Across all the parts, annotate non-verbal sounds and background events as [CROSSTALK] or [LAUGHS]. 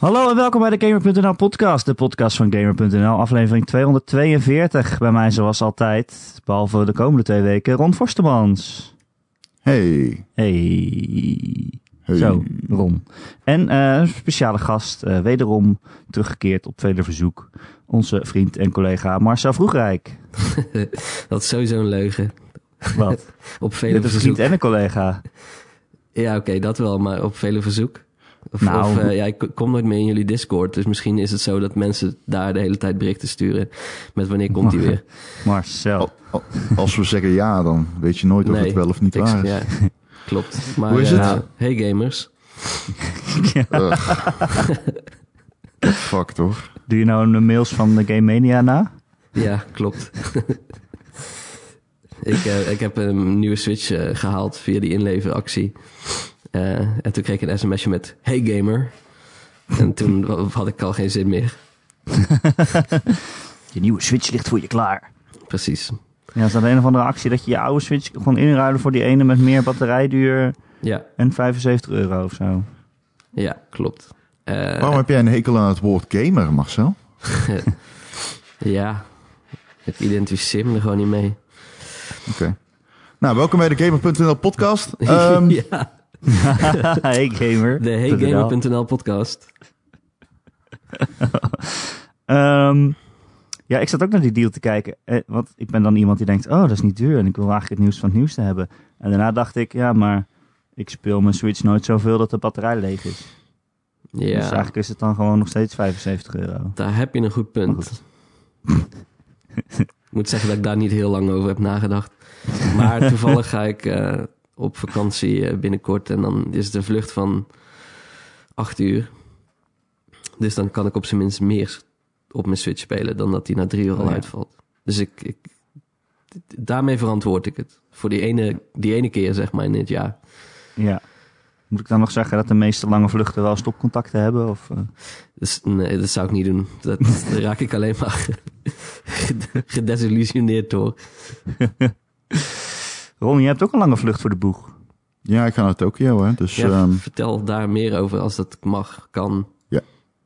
Hallo en welkom bij de Gamer.nl podcast, de podcast van Gamer.nl, aflevering 242. Bij mij zoals altijd, behalve de komende twee weken, Ron Forstemans. Hey. Hey. Hey. Zo, Ron. En eh, een speciale gast, eh, wederom teruggekeerd op vele verzoek, onze vriend en collega Marcel Vroegrijk. [LAUGHS] Dat is sowieso een leugen. Wat? [LAUGHS] Op vele Dit is een verzoek. vriend en een collega. Ja, oké, dat wel, maar op vele verzoek. Of, Nou. of, eh, ja, ik kom nooit meer in jullie Discord, dus misschien is het zo dat mensen daar de hele tijd berichten sturen met wanneer komt hij weer. [LAUGHS] Marcel. Al- al- Als we zeggen ja, dan weet je nooit of Nee, het wel of niet Ik- waar is. ja, [LAUGHS] klopt. Maar, Hoe is eh, het? hey gamers. [LAUGHS] Fuck toch? Doe je nou de mails van de Game Mania na? Ja, klopt. ik, eh, ik heb een nieuwe Switch eh, gehaald via die inleveractie. Eh, en toen kreeg ik een sms'je met Hey gamer. En toen had ik al geen zin meer. [LAUGHS] Je nieuwe Switch ligt voor je klaar. Precies. Ja, is dat een of andere actie dat je je oude Switch gewoon inruilen voor die ene met meer batterijduur Ja, en 75 euro of zo? ja klopt. Eh, Waarom heb jij een hekel aan het woord gamer, Marcel? [LAUGHS] Ja, ik identificeer me er gewoon niet mee. Oké. Nou, welkom bij de Gamer.nl podcast. [LAUGHS] Ehm, ja, [LAUGHS] hey gamer. de heygamer.nl podcast. [LAUGHS] Ehm, ja, ik zat ook naar die deal te kijken. Eh, want ik ben dan iemand die denkt, oh, dat is niet duur. En ik wil eigenlijk het nieuws van het nieuws te hebben. En daarna dacht ik, ja, maar ik speel mijn Switch nooit zoveel dat de batterij leeg is. Dus Ja, eigenlijk is het dan gewoon nog steeds 75 euro. daar heb je een goed punt. ik moet zeggen dat ik daar niet heel lang over heb nagedacht. Maar toevallig ga ik eh, op vakantie eh, binnenkort en dan is het een vlucht van acht uur. Dus dan kan ik op zijn minst meer op mijn Switch spelen dan dat hij na drie uur al Oh ja. uitvalt. Dus ik, ik, daarmee verantwoord ik het. Voor die ene, die ene keer, zeg maar, in het jaar. Ja. Moet ik dan nog zeggen dat de meeste lange vluchten wel stopcontacten hebben? Of, eh? Dus nee, dat zou ik niet doen. Dat, daar raak ik alleen maar [LAUGHS] gedesillusioneerd door. [LAUGHS] Ron, je hebt ook een lange vlucht voor de boeg. ja, ik ga naar Tokio, hè. Dus Ja, ja, vertel daar meer over als dat mag, kan.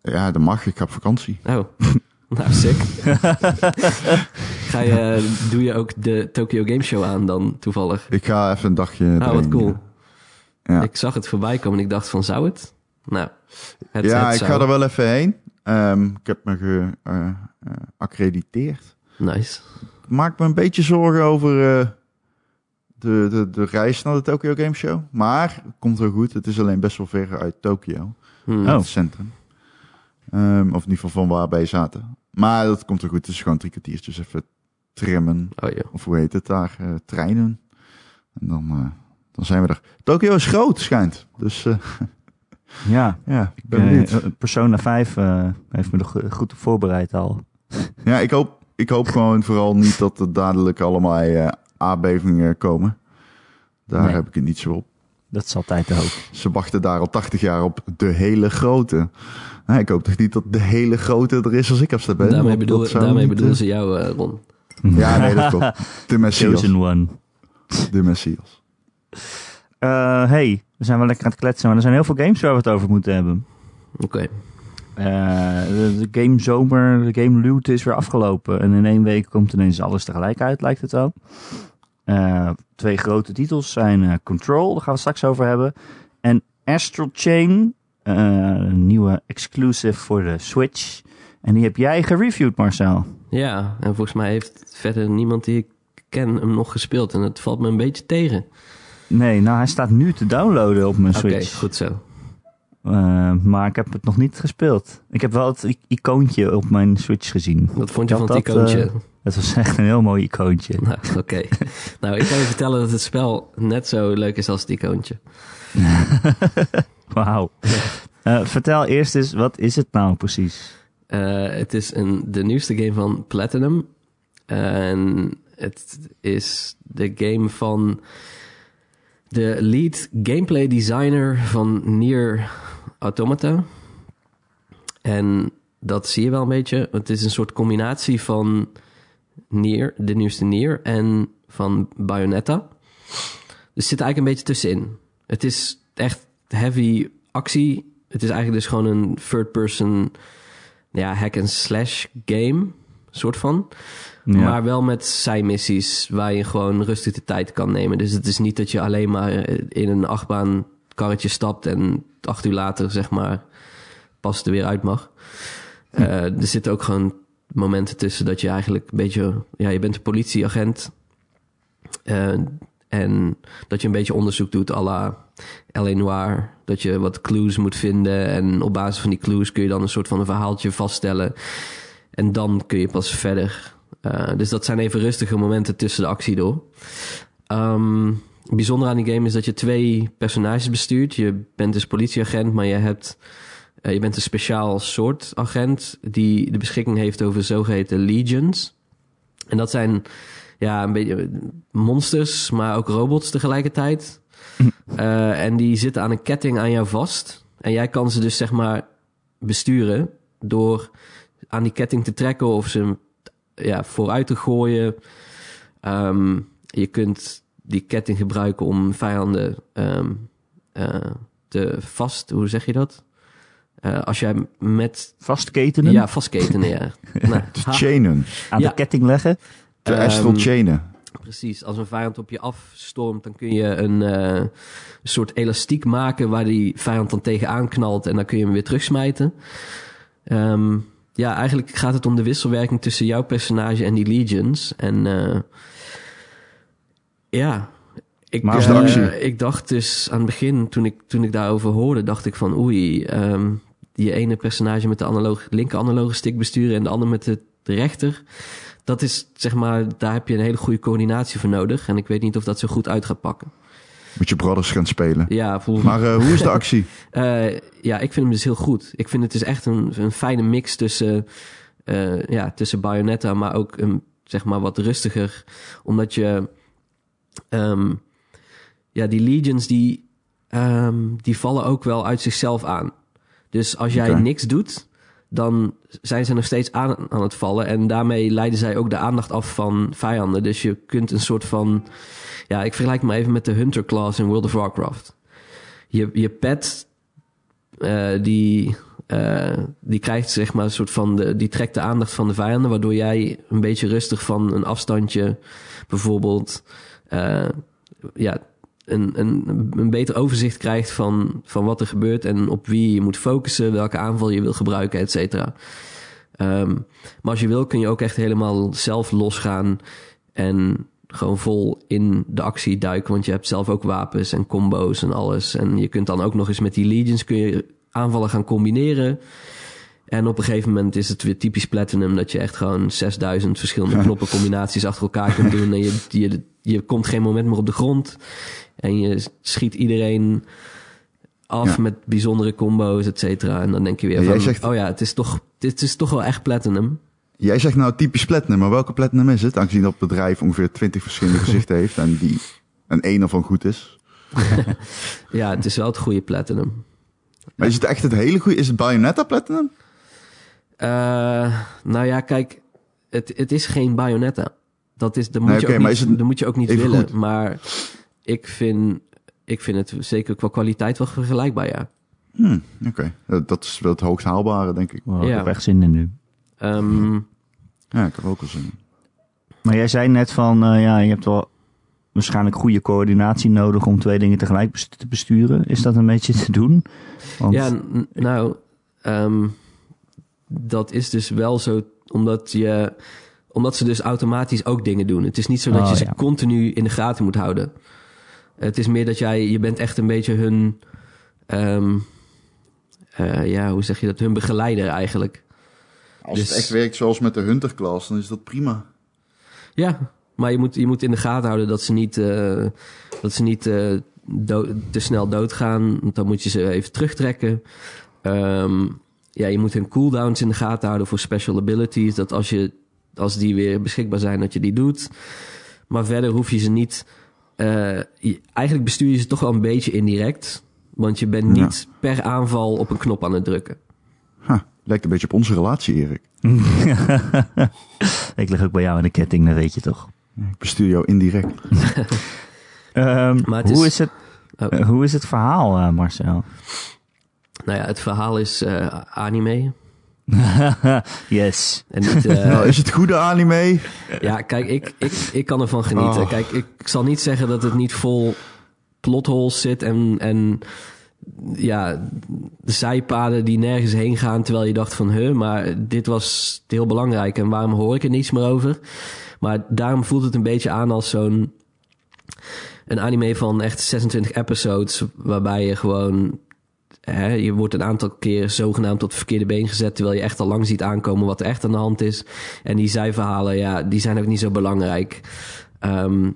ja dat mag. Ik ga op vakantie. Oh, [LAUGHS] nou sick. [LAUGHS] Ga je, doe je ook de Tokyo Game Show aan dan toevallig? Ik ga even een dagje Nou, wat cool. Ja. Ik zag het voorbij komen en ik dacht van, zou het? Nou, het, ja, het ik zou. ga er wel even heen. Ehm, ik heb me geaccrediteerd. Nice. Ik maak me een beetje zorgen over eh, de, de, de reis naar de Tokyo Game Show. Maar het komt wel goed. Het is alleen best wel ver uit Tokio. Hmm. Oh. Het centrum. Ehm, of in ieder geval van waarbij je zaten. Maar dat komt wel goed. Het is gewoon drie kwartiertjes even trimmen. Oh ja. Of hoe heet het daar? eh, treinen. En dan, eh, dan zijn we er. Tokio is groot, schijnt. Dus eh, [LAUGHS] Ja, [LAUGHS] ja, ik ben benieuwd. Persona 5 eh, heeft me er go- goed op voorbereid al. Ja, ik hoop, ik hoop gewoon vooral niet dat er dadelijk allemaal eh, aardbevingen komen. Daar Nee. heb ik het niet zo op. Dat is altijd te hoop. Ze wachten daar al 80 jaar op de hele grote. Nou, ik hoop toch niet dat de hele grote er is als ik afstand ben. daarmee bedoel, daarmee bedoelen eh, ze jou, eh, Ron. Ja, nee, dat klopt. [LAUGHS] De Messias. Chosen one. De Messias. Eh, hey, we zijn wel lekker aan het kletsen, maar er zijn heel veel games waar we het over moeten hebben. Oké. De, de game zomer, de game lute is weer afgelopen. En in één week komt ineens alles tegelijk uit, lijkt het wel. Eh, twee grote titels zijn eh, Control, daar gaan we straks over hebben. En Astral Chain, eh, een nieuwe exclusive voor de Switch. En die heb jij gereviewd, Marcel. Ja, en volgens mij heeft verder niemand die ik ken hem nog gespeeld. En het valt me een beetje tegen. Nee, nou hij staat nu te downloaden op mijn Oké, Switch. goed zo. Eh, maar ik heb het nog niet gespeeld. Ik heb wel het icoontje op mijn Switch gezien. Wat vond je Dat van het dat, icoontje? eh, Het was echt een heel mooi icoontje. [LAUGHS] Nou, oké. [LAUGHS] nou, ik kan je vertellen dat het spel net zo leuk is als het icoontje. [LAUGHS] Wauw. Eh, vertel eerst eens, wat is het nou precies? Eh, het is een, de nieuwste game van Platinum. En het is de game van de lead gameplay designer van Nier Automata. En dat zie je wel een beetje. Het is een soort combinatie van Nier, de nieuwste Nier, en van Bayonetta. Dus zit eigenlijk een beetje tussenin. Het is echt heavy actie het is eigenlijk dus gewoon een third-person ja, hack-and-slash game, soort van. Ja. Maar wel met zijmissies waar je gewoon rustig de tijd kan nemen. Dus het is niet dat je alleen maar in een achtbaan karretje stapt en acht uur later, zeg maar, pas er weer uit mag. Eh, er zitten ook gewoon momenten tussen dat je eigenlijk een beetje, ja, je bent een politieagent. Eh, en dat je een beetje onderzoek doet à la L.A. Noir. Dat je wat clues moet vinden. En op basis van die clues kun je dan een soort van een verhaaltje vaststellen. En dan kun je pas verder. Uh, dus dat zijn even rustige momenten tussen de actie door. Um, bijzonder aan die game is dat je twee personages bestuurt. Je bent dus politieagent, maar je hebt... Uh, je bent een speciaal soort agent die de beschikking heeft over zogeheten legions. En dat zijn ja, een beetje monsters, maar ook robots tegelijkertijd. Uh, en die zitten aan een ketting aan jou vast. En jij kan ze dus zeg maar besturen door aan die ketting te trekken of ze ja, vooruit te gooien. Um, je kunt die ketting gebruiken om vijanden um, uh, te vast... Hoe zeg je dat? Uh, als jij met... Vastketenen? Ja, vastketenen, ja. [LAUGHS] nou, Te chainen. Aan Ja. de ketting leggen? Te Ehm, astral chainen. Precies, als een vijand op je afstormt, dan kun je een, uh, een soort elastiek maken waar die vijand dan tegenaan knalt en dan kun je hem weer terugsmijten. Um, ja, eigenlijk gaat het om de wisselwerking tussen jouw personage en die legions. En uh, ja, ik, Maar uh, ik dacht dus aan het begin, toen ik, toen ik daarover hoorde, dacht ik van oei, um, die ene personage met de analoge, linker analoge stick besturen en de ander met de, de rechter. Dat is, zeg maar, daar heb je een hele goede coördinatie voor nodig. En ik weet niet of dat zo goed uit gaat pakken. Moet je brothers gaan spelen. Ja, volgens Maar uh, hoe is de actie? Uh, [LAUGHS] ja, ik vind hem dus heel goed. Ik vind het dus echt een, een fijne mix tussen, uh, ja, tussen Bayonetta, maar ook een, zeg maar wat rustiger. Omdat je, um, ja, die legions die, um, die vallen ook wel uit zichzelf aan. Dus als jij niks doet, dan zijn ze nog steeds aan, aan het vallen. En daarmee leiden zij ook de aandacht af van vijanden. Dus je kunt een soort van... Ja, ik vergelijk me even met de Hunter Class in World of Warcraft. Je, je pet, uh, die, uh, die krijgt zeg maar een soort van... De, die trekt de aandacht van de vijanden... waardoor jij een beetje rustig van een afstandje... bijvoorbeeld... Uh, ja, een, een, een beter overzicht krijgt van, van wat er gebeurt en op wie je moet focussen, welke aanval je wil gebruiken, et cetera. Um, maar als je wil, kun je ook echt helemaal zelf losgaan en gewoon vol in de actie duiken. Want je hebt zelf ook wapens en combo's en alles. En je kunt dan ook nog eens met die legions kun je aanvallen gaan combineren. En op een gegeven moment is het weer typisch Platinum... dat je echt gewoon 6000 verschillende [LAUGHS] knoppencombinaties achter elkaar kunt doen. En je, je, je komt geen moment meer op de grond. En je schiet iedereen af Ja. met bijzondere combo's, et cetera. En dan denk je weer Ja, van... zegt- oh ja, het is, toch, dit is toch wel echt Platinum. Jij zegt nou typisch platinum, maar welke platinum is het? Aangezien dat bedrijf ongeveer 20 verschillende [LAUGHS] gezichten heeft en die en één ervan goed is. [LAUGHS] Ja, het is wel het goede Platinum. Maar is het echt het hele goede? Is het Bayonetta platinum? Uh, nou ja, kijk, het, het is geen Bayonetta. Dat, is, dat, moet, Nee, je ook niet, het dat moet je ook niet willen. goed? Maar ik vind, ik vind het zeker qua kwaliteit wel vergelijkbaar, ja. Hm, Oké, dat, dat is wel het hoogst haalbare, denk ik. Wow, Ik Ja. heb echt zin in nu. Um, Ja, ik heb ook wel zin in. Maar jij zei net van, uh, ja, je hebt wel waarschijnlijk goede coördinatie nodig om twee dingen tegelijk te besturen. Is dat een beetje te doen? Want, ja, nou, um, dat is dus wel zo, omdat je, omdat ze dus automatisch ook dingen doen. Het is niet zo dat Oh, je ze ja. continu in de gaten moet houden. Het is meer dat jij, je bent echt een beetje hun, um, uh, ja, hoe zeg je dat, hun begeleider eigenlijk. Als Dus- het echt werkt zoals met de Hunter Class, dan is dat prima. Ja, maar je moet, je moet in de gaten houden dat ze niet, uh, dat ze niet uh, dood, te snel doodgaan. Want dan moet je ze even terugtrekken. Um, ja, je moet hun cooldowns in de gaten houden voor special abilities. Dat als, je, als die weer beschikbaar zijn, dat je die doet. Maar verder hoef je ze niet... Uh, je, eigenlijk bestuur je ze toch wel een beetje indirect. Want je bent Ja. niet per aanval op een knop aan het drukken. Ha, lijkt een beetje op onze relatie, Erik. [LAUGHS] ik lig ook bij jou in de ketting, dat weet je toch. Ik bestuur jou indirect. [LAUGHS] Ehm, Maar het hoe, is- is... het, Oh. eh, hoe is het verhaal, eh, Marcel? Nou ja, het verhaal is eh, anime. [LAUGHS] yes. En niet, eh, Nou, is het goede anime? Ja, kijk, ik, ik, ik kan ervan genieten. Oh. Kijk, ik, ik zal niet zeggen dat het niet vol plotholes zit en, en ja, de zijpaden die nergens heen gaan terwijl je dacht van, huh, maar dit was heel belangrijk en waarom hoor ik er niets meer over? Maar daarom voelt het een beetje aan als zo'n een anime van echt 26 episodes waarbij je gewoon Je wordt een aantal keer zogenaamd tot het verkeerde been gezet, terwijl je echt al lang ziet aankomen wat er echt aan de hand is. En die zijverhalen, ja, die zijn ook niet zo belangrijk. Ehm,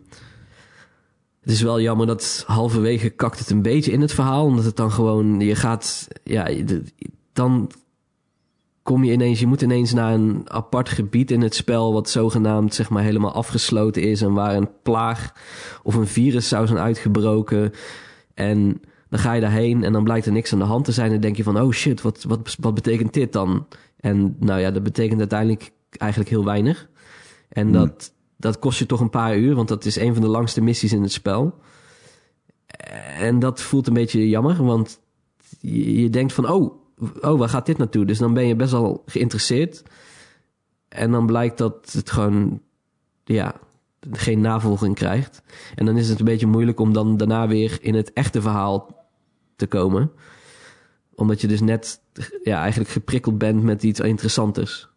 het is wel jammer dat halverwege kakt het een beetje in het verhaal, omdat het dan gewoon, je gaat, ja, dan kom je ineens, je moet ineens naar een apart gebied in het spel, wat zogenaamd zeg maar helemaal afgesloten is en waar een plaag of een virus zou zijn uitgebroken. En dan ga je daarheen en dan blijkt er niks aan de hand te zijn. En denk je van, oh shit, wat, wat, wat betekent dit dan? En nou ja, dat betekent uiteindelijk eigenlijk heel weinig. En dat, dat kost je toch een paar uur, want dat is een van de langste missies in het spel. En dat voelt een beetje jammer, want je, je denkt van, oh, oh, waar gaat dit naartoe? Dus dan ben je best wel geïnteresseerd. En dan blijkt dat het gewoon, ja, geen navolging krijgt. En dan is het een beetje moeilijk om dan daarna weer in het echte verhaal te komen. Omdat je dus net ja, eigenlijk geprikkeld bent met iets interessanters.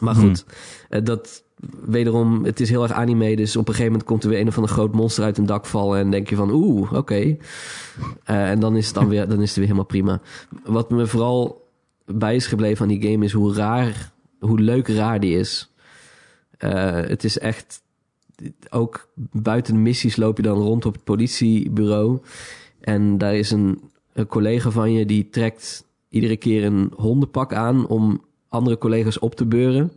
Maar goed, eh, dat wederom, het is heel erg anime. Dus op een gegeven moment komt er weer een of ander groot monster uit een dak vallen. En denk je van, oeh, oké. Eh, en dan is, het dan, weer, dan is het weer helemaal prima. Wat me vooral bij is gebleven aan die game is hoe raar, hoe leuk raar die is. Eh, het is echt ook buiten de missies loop je dan rond op het politiebureau. En daar is een, een collega van je die trekt iedere keer een hondenpak aan om andere collega's op te beuren.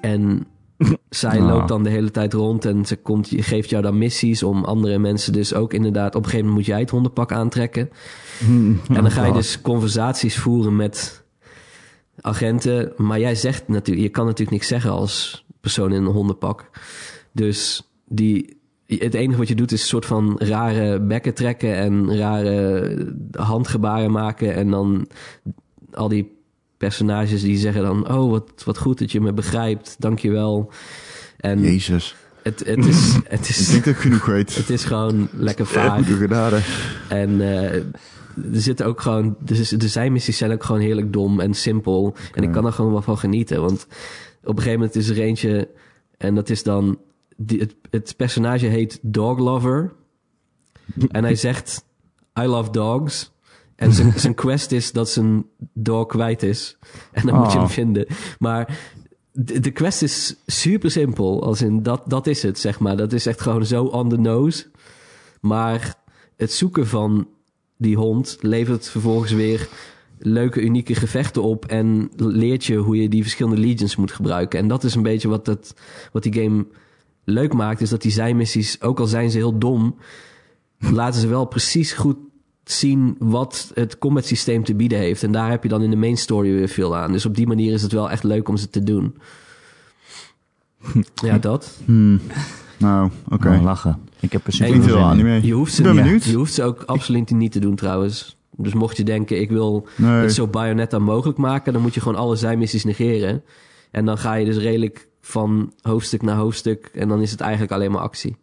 En [LAUGHS] zij Ah. loopt dan de hele tijd rond en ze komt, geeft jou dan missies om andere mensen dus ook inderdaad... Op een gegeven moment moet jij het hondenpak aantrekken. En dan ga je dus conversaties voeren met agenten. Maar jij zegt natuurlijk, je kan natuurlijk niks zeggen als persoon in een hondenpak. Dus die, het enige wat je doet is een soort van rare bekken trekken en rare handgebaren maken. En dan al die personages die zeggen dan, oh wat, wat goed dat je me begrijpt, dankjewel. En Jezus. het, het, is, het, Ik is, denk dat ik genoeg weet. [LAUGHS] het is gewoon lekker vaag. genade. En eh, er zitten ook gewoon, de, de zijmissies zijn ook gewoon heerlijk dom en simpel. En ik kan er gewoon wel van genieten. Want op een gegeven moment is er eentje, en dat is dan, die, het, het personage heet Dog Lover. En hij zegt, I love dogs. En zijn, [LAUGHS] zijn quest is dat zijn dog kwijt is. En dan moet je hem vinden. Maar de, de quest is super simpel. Als in, dat, dat is het, zeg maar. Dat is echt gewoon zo on the nose. Maar het zoeken van die hond levert vervolgens weer leuke, unieke gevechten op. En leert je hoe je die verschillende legions moet gebruiken. En dat is een beetje wat, het, wat die game leuk maakt. Is dat die zijmissies, ook al zijn ze heel dom, laten ze wel precies goed zien wat het combat systeem te bieden heeft. En daar heb je dan in de main story weer veel aan. Dus op die manier is het wel echt leuk om ze te doen. [LAUGHS] Ja, dat. Hmm. Nou, oké. Oh, lachen. Ik heb er super veel heel zin in. anime. Je hoeft ze, Ik ben benieuwd. je hoeft ze ook absoluut niet te doen trouwens. Dus mocht je denken, ik wil Nee. het zo Bayonetta mogelijk maken, dan moet je gewoon alle zijmissies negeren. En dan ga je dus redelijk van hoofdstuk naar hoofdstuk en dan is het eigenlijk alleen maar actie.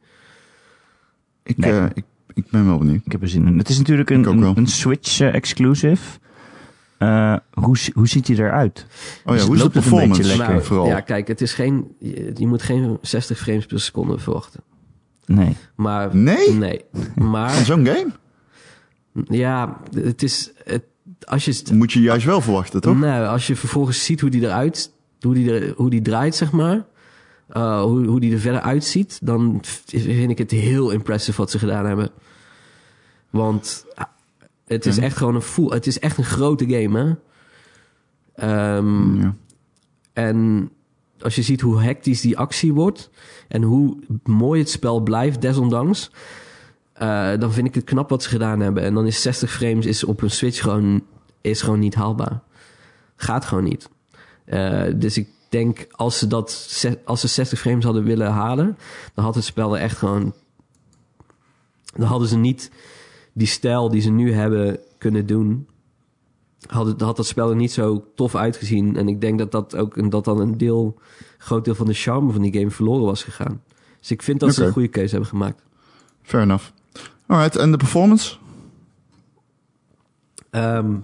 Ik, Nee. eh, ik, ik ben wel benieuwd. Ik heb er zin in. Het is natuurlijk een, een, wel. een Switch eh, exclusive. Eh, hoe, hoe ziet hij eruit? Oh Dus ja, hoe is de performance? vooral. ja, kijk, het is geen, je, je moet geen 60 frames per seconde verwachten. Nee. Maar Nee? nee. Maar Van zo'n game? ja, het is het, als je het Moet je juist wel verwachten, toch? Nou, als je vervolgens ziet hoe die eruit, hoe die, er, hoe die draait, zeg maar. eh, hoe, hoe die er verder uitziet, dan vind ik het heel impressive wat ze gedaan hebben. Want ah, het is Ja. echt gewoon een full, het is echt een grote game, hè. Ehm, Ja. En als je ziet hoe hectisch die actie wordt en hoe mooi het spel blijft, desondanks, eh, dan vind ik het knap wat ze gedaan hebben. En dan is 60 frames is op een Switch gewoon, is gewoon niet haalbaar. Gaat gewoon niet. Eh, dus ik denk, als ze, dat, als ze 60 frames hadden willen halen, dan had het spel er echt gewoon. Dan hadden ze niet die stijl die ze nu hebben kunnen doen, had, het, had dat spel er niet zo tof uitgezien. En ik denk dat dat ook dat dan een deel, groot deel van de charme van die game verloren was gegaan. Dus ik vind dat ze een goede keuze hebben gemaakt. Fair enough. Alright, en de performance? Ehm,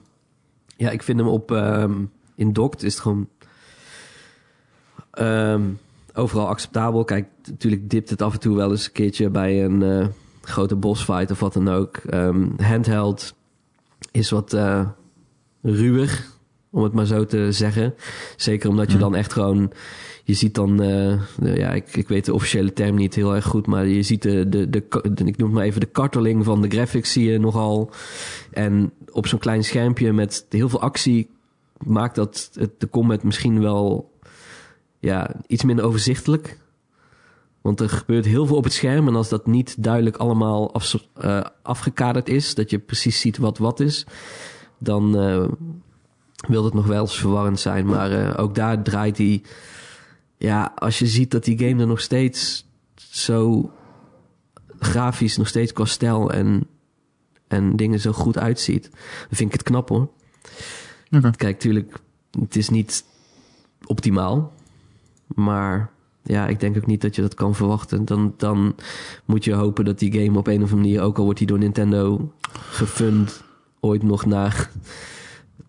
ja, ik vind hem op ehm, in docked is het gewoon ehm, overal acceptabel. Kijk, natuurlijk dipt het af en toe wel eens een keertje bij een eh, grote bossfight of wat dan ook. Ehm, handheld is wat eh, ruwer, om het maar zo te zeggen. Zeker omdat je dan echt gewoon... Je ziet dan, eh, de- ja, ik, ik weet de officiële term niet heel erg goed, maar je ziet de, de, de, de- ik noem maar even de karteling van de graphics zie je nogal. En op zo'n klein schermpje met heel veel actie maakt dat het, de combat misschien wel ja, iets minder overzichtelijk. Want er gebeurt heel veel op het scherm. En als dat niet duidelijk allemaal af, eh, afgekaderd is, dat je precies ziet wat wat is, dan eh, wil het nog wel eens verwarrend zijn. Maar eh, ook daar draait hij. Ja, als je ziet dat die game er nog steeds zo grafisch, nog steeds qua stijl en, en dingen zo goed uitziet, dan vind ik het knap hoor. Kijk, tuurlijk, het is niet optimaal. Maar ja, ik denk ook niet dat je dat kan verwachten. Dan, dan moet je hopen dat die game op een of andere manier, ook al wordt die door Nintendo gefund, ooit nog naar,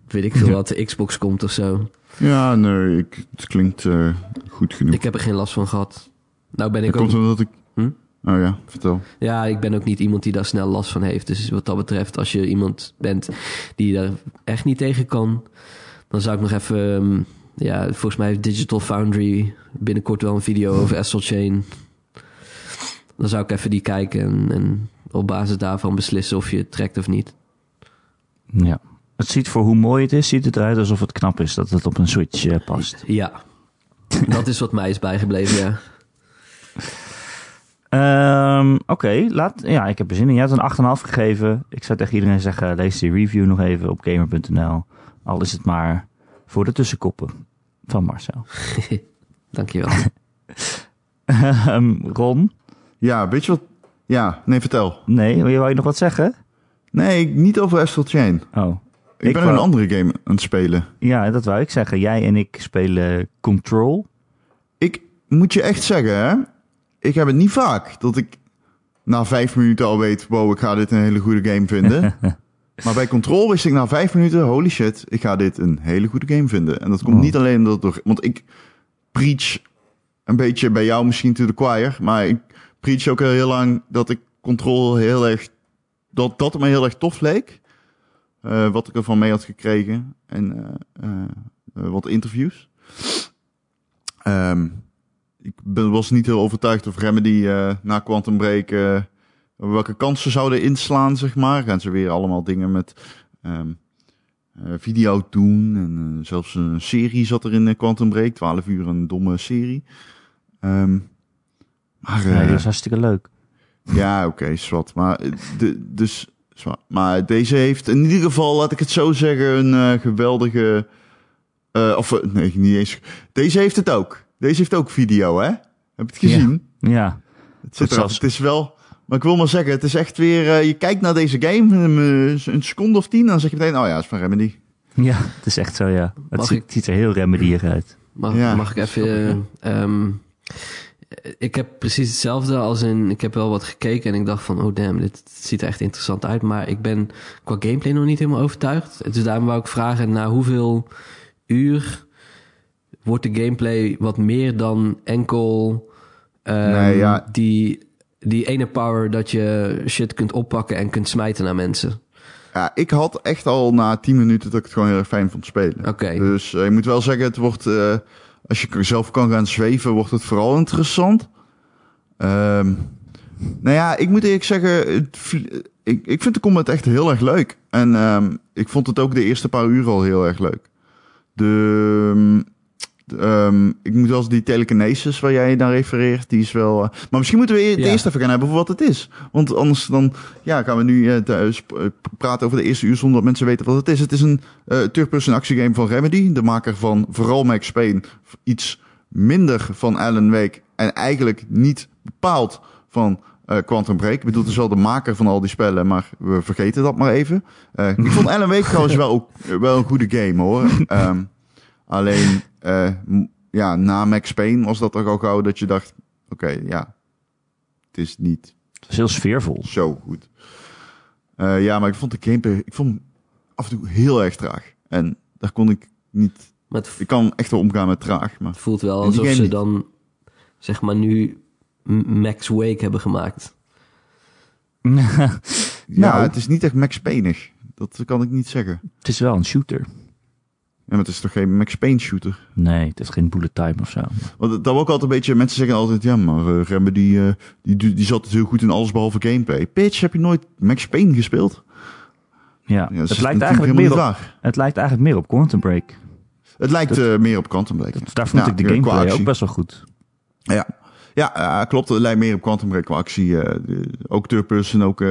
weet ik veel Ja. wat, de Xbox komt of zo. Ja, nee, ik, het klinkt eh, goed genoeg. Ik heb er geen last van gehad. Nou ben Dat ik ook, komt omdat ik... Hm? Oh ja, vertel. ja, ik ben ook niet iemand die daar snel last van heeft. Dus wat dat betreft, als je iemand bent die daar echt niet tegen kan, dan zou ik nog even, ehm, ja, volgens mij heeft Digital Foundry binnenkort wel een video over Astral Chain. Dan zou ik even die kijken en, en op basis daarvan beslissen of je het trekt of niet. Ja. Het ziet voor hoe mooi het is, ziet het eruit alsof het knap is dat het op een Switch eh, past. [LAUGHS] Ja, dat is wat mij is bijgebleven, ja. Ehm, Oké, laat. ja, ik heb er zin in. Je hebt een 8,5 gegeven. Ik zou tegen iedereen zeggen, lees die review nog even op gamer.nl. Al is het maar voor de tussenkoppen van Marcel. [LAUGHS] Dankjewel. [LAUGHS] Ehm, Ron? Ja, weet je wat... Ja, nee, vertel. Nee, wil je nog wat zeggen? Nee, niet over Astral Chain. Oh, Ik, Ik ben wou- een andere game aan het spelen. ja, dat wou ik zeggen. Jij en ik spelen Control. Ik moet je echt zeggen, hè. Ik heb het niet vaak dat ik na vijf minuten al weet... Wow, ik ga dit een hele goede game vinden. [LAUGHS] maar bij Control wist ik na vijf minuten... Holy shit, ik ga dit een hele goede game vinden. En dat komt Oh. niet alleen omdat door... Want ik preach een beetje bij jou misschien to the choir... Maar ik preach ook al heel lang dat ik Control heel erg... Dat dat me heel erg tof leek. Eh, wat ik ervan mee had gekregen. En eh, eh, wat interviews. Ehm, ik ben, was niet heel overtuigd of Remedy na Quantum Break welke kansen zouden inslaan, zeg maar. Gaan ze weer allemaal dingen met ehm, eh, video doen. En eh, zelfs een serie zat er in eh, Quantum Break. 12 uur een domme serie. Ehm, maar dat is hartstikke leuk. ja, oké, zwart. Maar, de, dus, zwart. maar deze heeft in ieder geval, laat ik het zo zeggen, een geweldige... of nee, niet eens. Deze heeft het ook. Deze heeft ook video, hè? Heb je het gezien? Ja, Het, zit zelfs. het is wel... Maar ik wil maar zeggen, het is echt weer... eh, je kijkt naar deze game, een, een seconde of tien... dan zeg je meteen, oh ja, het is van Remedy. ja, het is echt zo, ja. Het ziet, ik- ziet er heel remedierig uit. Mag, Ja, mag ik even... ehm, ik heb precies hetzelfde als in... Ik heb wel wat gekeken en ik dacht van... Oh damn, dit ziet er echt interessant uit. Maar ik ben qua gameplay nog niet helemaal overtuigd. Dus daarom wou ik vragen... Na hoeveel uur wordt de gameplay wat meer dan enkel... ehm, Nee, ja. die, die ene power dat je shit kunt oppakken en kunt smijten naar mensen. Ja, ik had echt al na 10 minuten dat ik het gewoon heel erg fijn vond spelen. Oké. Dus eh, ik moet wel zeggen, het wordt, eh, als je zelf kan gaan zweven, wordt het vooral interessant. Ehm nou ja, ik moet eerlijk zeggen, het, ik, ik vind de combat echt heel erg leuk. En ehm, ik vond het ook de eerste paar uur al heel erg leuk. De, de, ehm, ik moet wel eens die telekinesis waar jij naar refereert, die is wel... eh, maar misschien moeten we het Ja. eerst even gaan hebben over wat het is. Want anders dan ja, gaan we nu eh, de- sp- eh, praten over de eerste uur zonder dat mensen weten wat het is. Het is een eh third-person actiegame van Remedy, de maker van vooral Max Payne. Iets minder van Alan Wake en eigenlijk niet bepaald van Eh, Quantum Break. Ik bedoel, het is wel de maker van al die spellen, maar we vergeten dat maar even. Eh, ik vond Alan Wake trouwens [LAUGHS] wel, ook, wel een goede game hoor. Ehm, alleen, eh, ja, na Max Payne was dat toch al gauw dat je dacht, oké, ja, het is niet Het is heel sfeervol. zo goed. Eh, ja, maar ik vond de gameplay, ik vond hem af en toe heel erg traag. En daar kon ik niet, het ik kan echt wel omgaan met traag, maar... voelt wel alsof ze niet. dan, zeg maar, nu Max Wake hebben gemaakt. [LAUGHS] Ja, Nou. het is niet echt Max Payne-ig. Dat kan ik niet zeggen. het is wel een shooter. Ja, maar het is toch geen Max Payne shooter? Nee, het heeft geen bullet time of zo. Want dat ook altijd een beetje, mensen zeggen altijd, ja, maar uh, Remedy, eh, die, die, die zat heel goed in alles behalve gameplay. Bitch, heb je nooit Max Payne gespeeld? Ja, het, is lijkt eigenlijk meer op, het lijkt eigenlijk meer op Quantum Break. Het lijkt eh, meer op Quantum Break. Dat, daar vond Ja, ik de gameplay ook best wel goed. Ja, ja klopt. Het lijkt meer op Quantum Break qua actie. ook third person, ook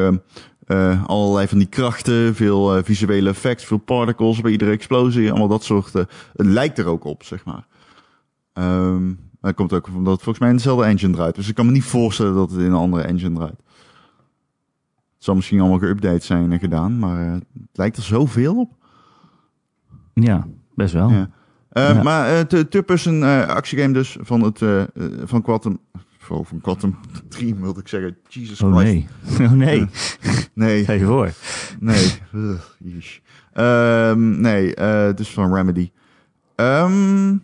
eh, allerlei van die krachten, veel eh, visuele effects, veel particles bij iedere explosie, allemaal dat soort. eh, het lijkt er ook op, zeg maar. Ehm, maar dat komt ook omdat het volgens mij in dezelfde engine draait. Dus ik kan me niet voorstellen dat het in een andere engine draait. Het zal misschien allemaal geüpdate zijn en gedaan, maar het lijkt er zoveel op. Ja, best wel. Ja. Eh, Ja. Maar third-person eh, actiegame dus van, het, van Quantum... Oh, van Quantum [LAUGHS] Dream wilde ik zeggen. Jesus Oh Christ. nee. [LAUGHS] Oh nee. Nee, Ga je voor. nee. Ehm, nee, eh dus van Remedy. Ehm,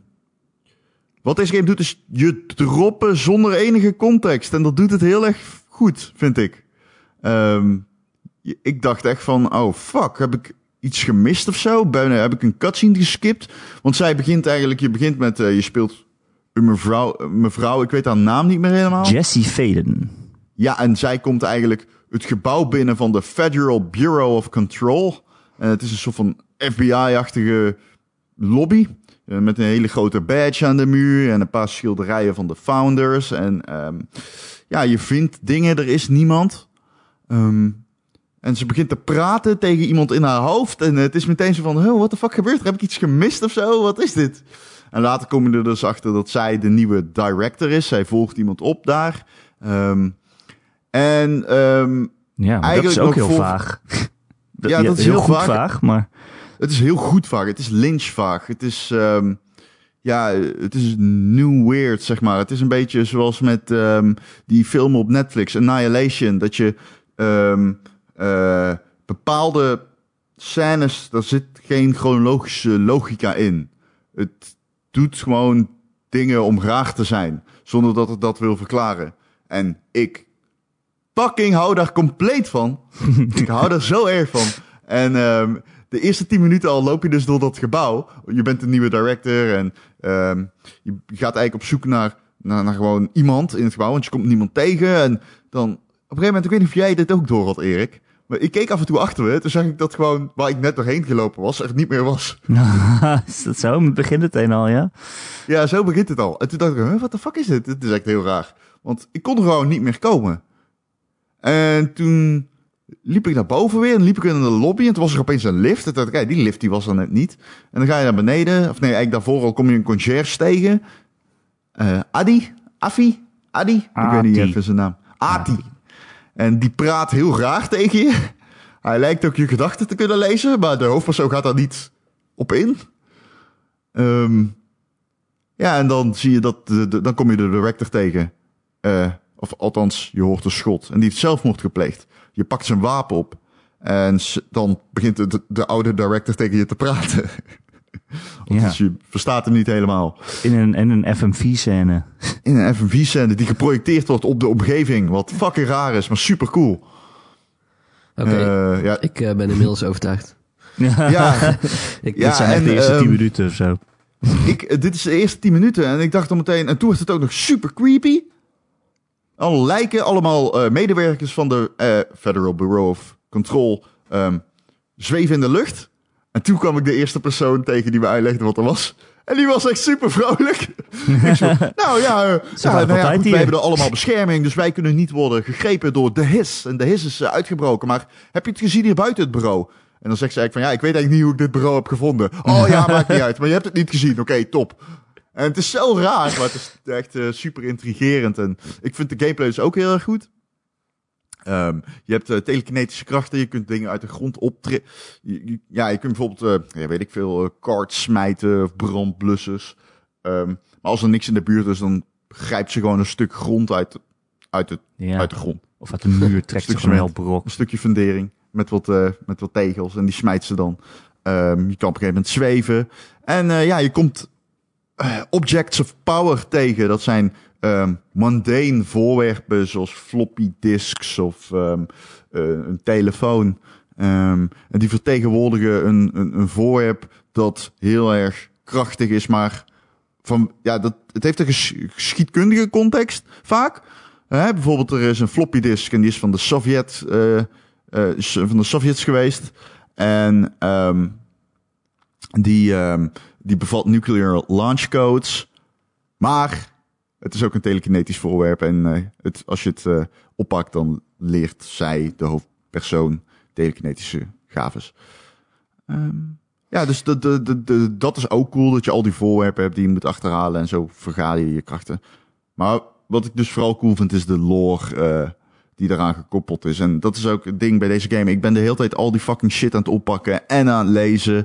wat deze game doet is je droppen zonder enige context. En dat doet het heel erg goed, vind ik. Ehm, ik dacht echt van, oh fuck, heb ik iets gemist of zo? Bijna heb ik een cutscene geskipt? Want zij begint eigenlijk, je begint met, eh, je speelt mevrouw, mevrouw, ik weet haar naam niet meer helemaal. Jesse Faden. Ja, en zij komt eigenlijk het gebouw binnen van de Federal Bureau of Control. En het is een soort van FBI-achtige lobby. eh, Met een hele grote badge aan de muur en een paar schilderijen van de founders. En ehm, ja, je vindt dingen, er is niemand. Ehm, en ze begint te praten tegen iemand in haar hoofd. En het is meteen zo van, oh, what the fuck gebeurt er? Heb ik iets gemist of zo? Wat is dit? En later kom je er dus achter dat zij de nieuwe director is. Zij volgt iemand op daar. Ehm, en ehm, Ja, maar dat Eigenlijk is ook heel vaag. [LAUGHS] Ja, dat is heel goed vaag. vaag, maar het is heel goed vaag. Het is lynchvaag. Het is, ehm, ja, het is new weird, zeg maar. Het is een beetje zoals met ehm, die film op Netflix, Annihilation. Dat je ehm, eh, bepaalde scènes, daar zit geen chronologische logica in. Het doet gewoon dingen om raar te zijn, zonder dat het dat wil verklaren. En ik fucking hou daar compleet van. [LAUGHS] ik hou daar zo erg van. En ehm, de eerste tien minuten al loop je dus door dat gebouw. Je bent een nieuwe director en ehm, je gaat eigenlijk op zoek naar, naar, naar gewoon iemand in het gebouw, want je komt niemand tegen. En dan, op een gegeven moment, ik weet niet of jij dit ook door had, Erik. Maar ik keek af en toe achter me, toen zag ik dat gewoon waar ik net doorheen gelopen was, er niet meer was. [LAUGHS] is dat zo? Begint het een al, ja? Ja, zo begint het al. En toen dacht ik, wat de fuck is dit? Dit is echt heel raar. Want ik kon er gewoon niet meer komen. En toen liep ik naar boven weer en liep ik in de lobby. En toen was er opeens een lift. En toen dacht ik, die lift die was er net niet. En dan ga je naar beneden. Of nee, eigenlijk daarvoor al kom je een conciërge tegen. Eh, Adi? Afi? Adi? Ik weet niet even zijn naam. Ati. En die praat heel raar tegen je. Hij lijkt ook je gedachten te kunnen lezen. Maar de hoofdpersoon gaat daar niet op in. Ehm, ja, en dan zie je dat, dan kom je de director tegen. Eh, of althans, je hoort een schot. En die heeft zelfmoord gepleegd. Je pakt zijn wapen op. En dan begint de, de, de oude director tegen je te praten. [LAUGHS] [LAUGHS] Ja. Dus je verstaat hem niet helemaal. In een, in een FMV-scène. [LAUGHS] In een FMV-scène die geprojecteerd wordt op de omgeving. Wat fucking raar is, maar super cool. Oké, ja, ik eh, ben inmiddels overtuigd. [LAUGHS] ja, Ik, Ja, Dit zijn echt en, de eerste ehm, tien minuten of zo. ik, eh, dit is de eerste 10 minuten en ik dacht dan meteen... En toen was het ook nog super creepy. Alle lijken, allemaal eh, medewerkers van de eh, Federal Bureau of Control... ehm, zweven in de lucht. En toen kwam ik de eerste persoon tegen die me uitlegde wat er was. En die was echt super vrolijk. [LAUGHS] nou ja, eh, ja, nou ja goed, wij hebben er allemaal bescherming... dus wij kunnen niet worden gegrepen door de his. En de his is eh, uitgebroken. Maar heb je het gezien hier buiten het bureau? En dan zegt ze eigenlijk van... ja, ik weet eigenlijk niet hoe ik dit bureau heb gevonden. Oh ja, [LAUGHS] maakt niet uit. Maar je hebt het niet gezien. Oké, top. En het is zo raar, maar het is echt eh, super intrigerend. En ik vind de gameplay dus ook heel erg goed. Ehm, je hebt eh, telekinetische krachten, je kunt dingen uit de grond optrekken. Ja, je kunt bijvoorbeeld, eh, ja, weet ik veel, uh, karts smijten of brandblussers. Ehm, maar als er niks in de buurt is, dan grijpt ze gewoon een stuk grond uit, uit, het, Ja. uit de grond. Of uit de muur trekt ze gewoon een cement. heel brok. Een stukje fundering met wat, met wat tegels en die smijt ze dan. Ehm, je kan op een gegeven moment zweven. En ja, je komt objects of power tegen. Dat zijn ehm mundane voorwerpen zoals floppy disks of ehm, eh, een telefoon. Ehm, en die vertegenwoordigen een, een, een voorwerp dat heel erg krachtig is, maar van, ja, dat, het heeft een ges- geschiedkundige context vaak. Hè, bijvoorbeeld er is een floppy disk en die is van de Sovjet, eh, eh, is van de Sovjets geweest. En die, die bevat nuclear launch codes. Maar het is ook een telekinetisch voorwerp. En eh, het, als je het eh, oppakt, dan leert zij, de hoofdpersoon, telekinetische gaves. Ehm, ja, dus de, de, de, de- dat is ook cool dat je al die voorwerpen hebt die je moet achterhalen. En zo verga je je krachten. Maar wat ik dus vooral cool vind, is de lore eh, die daaraan gekoppeld is. En dat is ook het ding bij deze game. Ik ben de hele tijd al die fucking shit aan het oppakken en aan het lezen.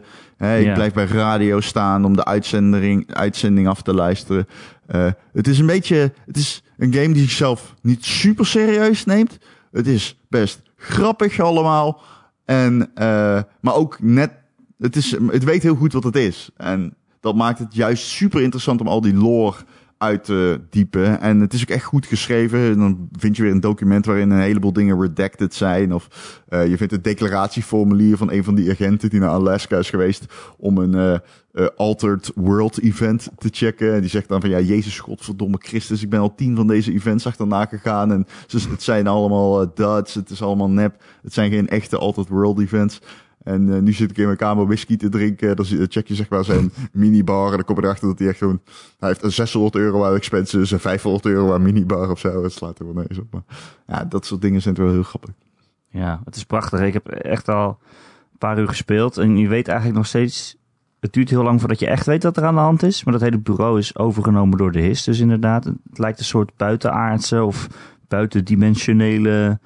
Ik blijf bij radio staan om de uitzending, uitzending af te luisteren. Eh, het is een beetje, het is een game die zichzelf niet super serieus neemt. Het is best grappig allemaal. En, eh, maar ook net, het, is, het weet heel goed wat het is. En dat maakt het juist super interessant om al die lore uit te diepen. En het is ook echt goed geschreven. En dan vind je weer een document waarin een heleboel dingen redacted zijn. Of eh, je vindt het declaratieformulier van een van die agenten die naar Alaska is geweest om een eh, Altered World event te checken. En die zegt dan van ja, Jezus, godverdomme Christus, ik ben al tien van deze events achterna gegaan. En ze, het zijn allemaal duds, het is allemaal nep. Het zijn geen echte Altered World events. En eh, nu zit ik in mijn kamer whisky te drinken. Dan check je zeg maar zijn [LAUGHS] minibar. En dan kom je erachter dat hij echt gewoon... Hij heeft een 600 euro aan expenses en 500 euro aan minibar of zo. Het slaat er wel nergens op. Maar ja, dat soort dingen zijn wel heel grappig. Ja, het is prachtig. Ik heb echt al een paar uur gespeeld. En je weet eigenlijk nog steeds... Het duurt heel lang voordat je echt weet wat er aan de hand is. Maar dat hele bureau is overgenomen door de HIS. Dus inderdaad, het lijkt een soort buitenaardse of buitendimensionele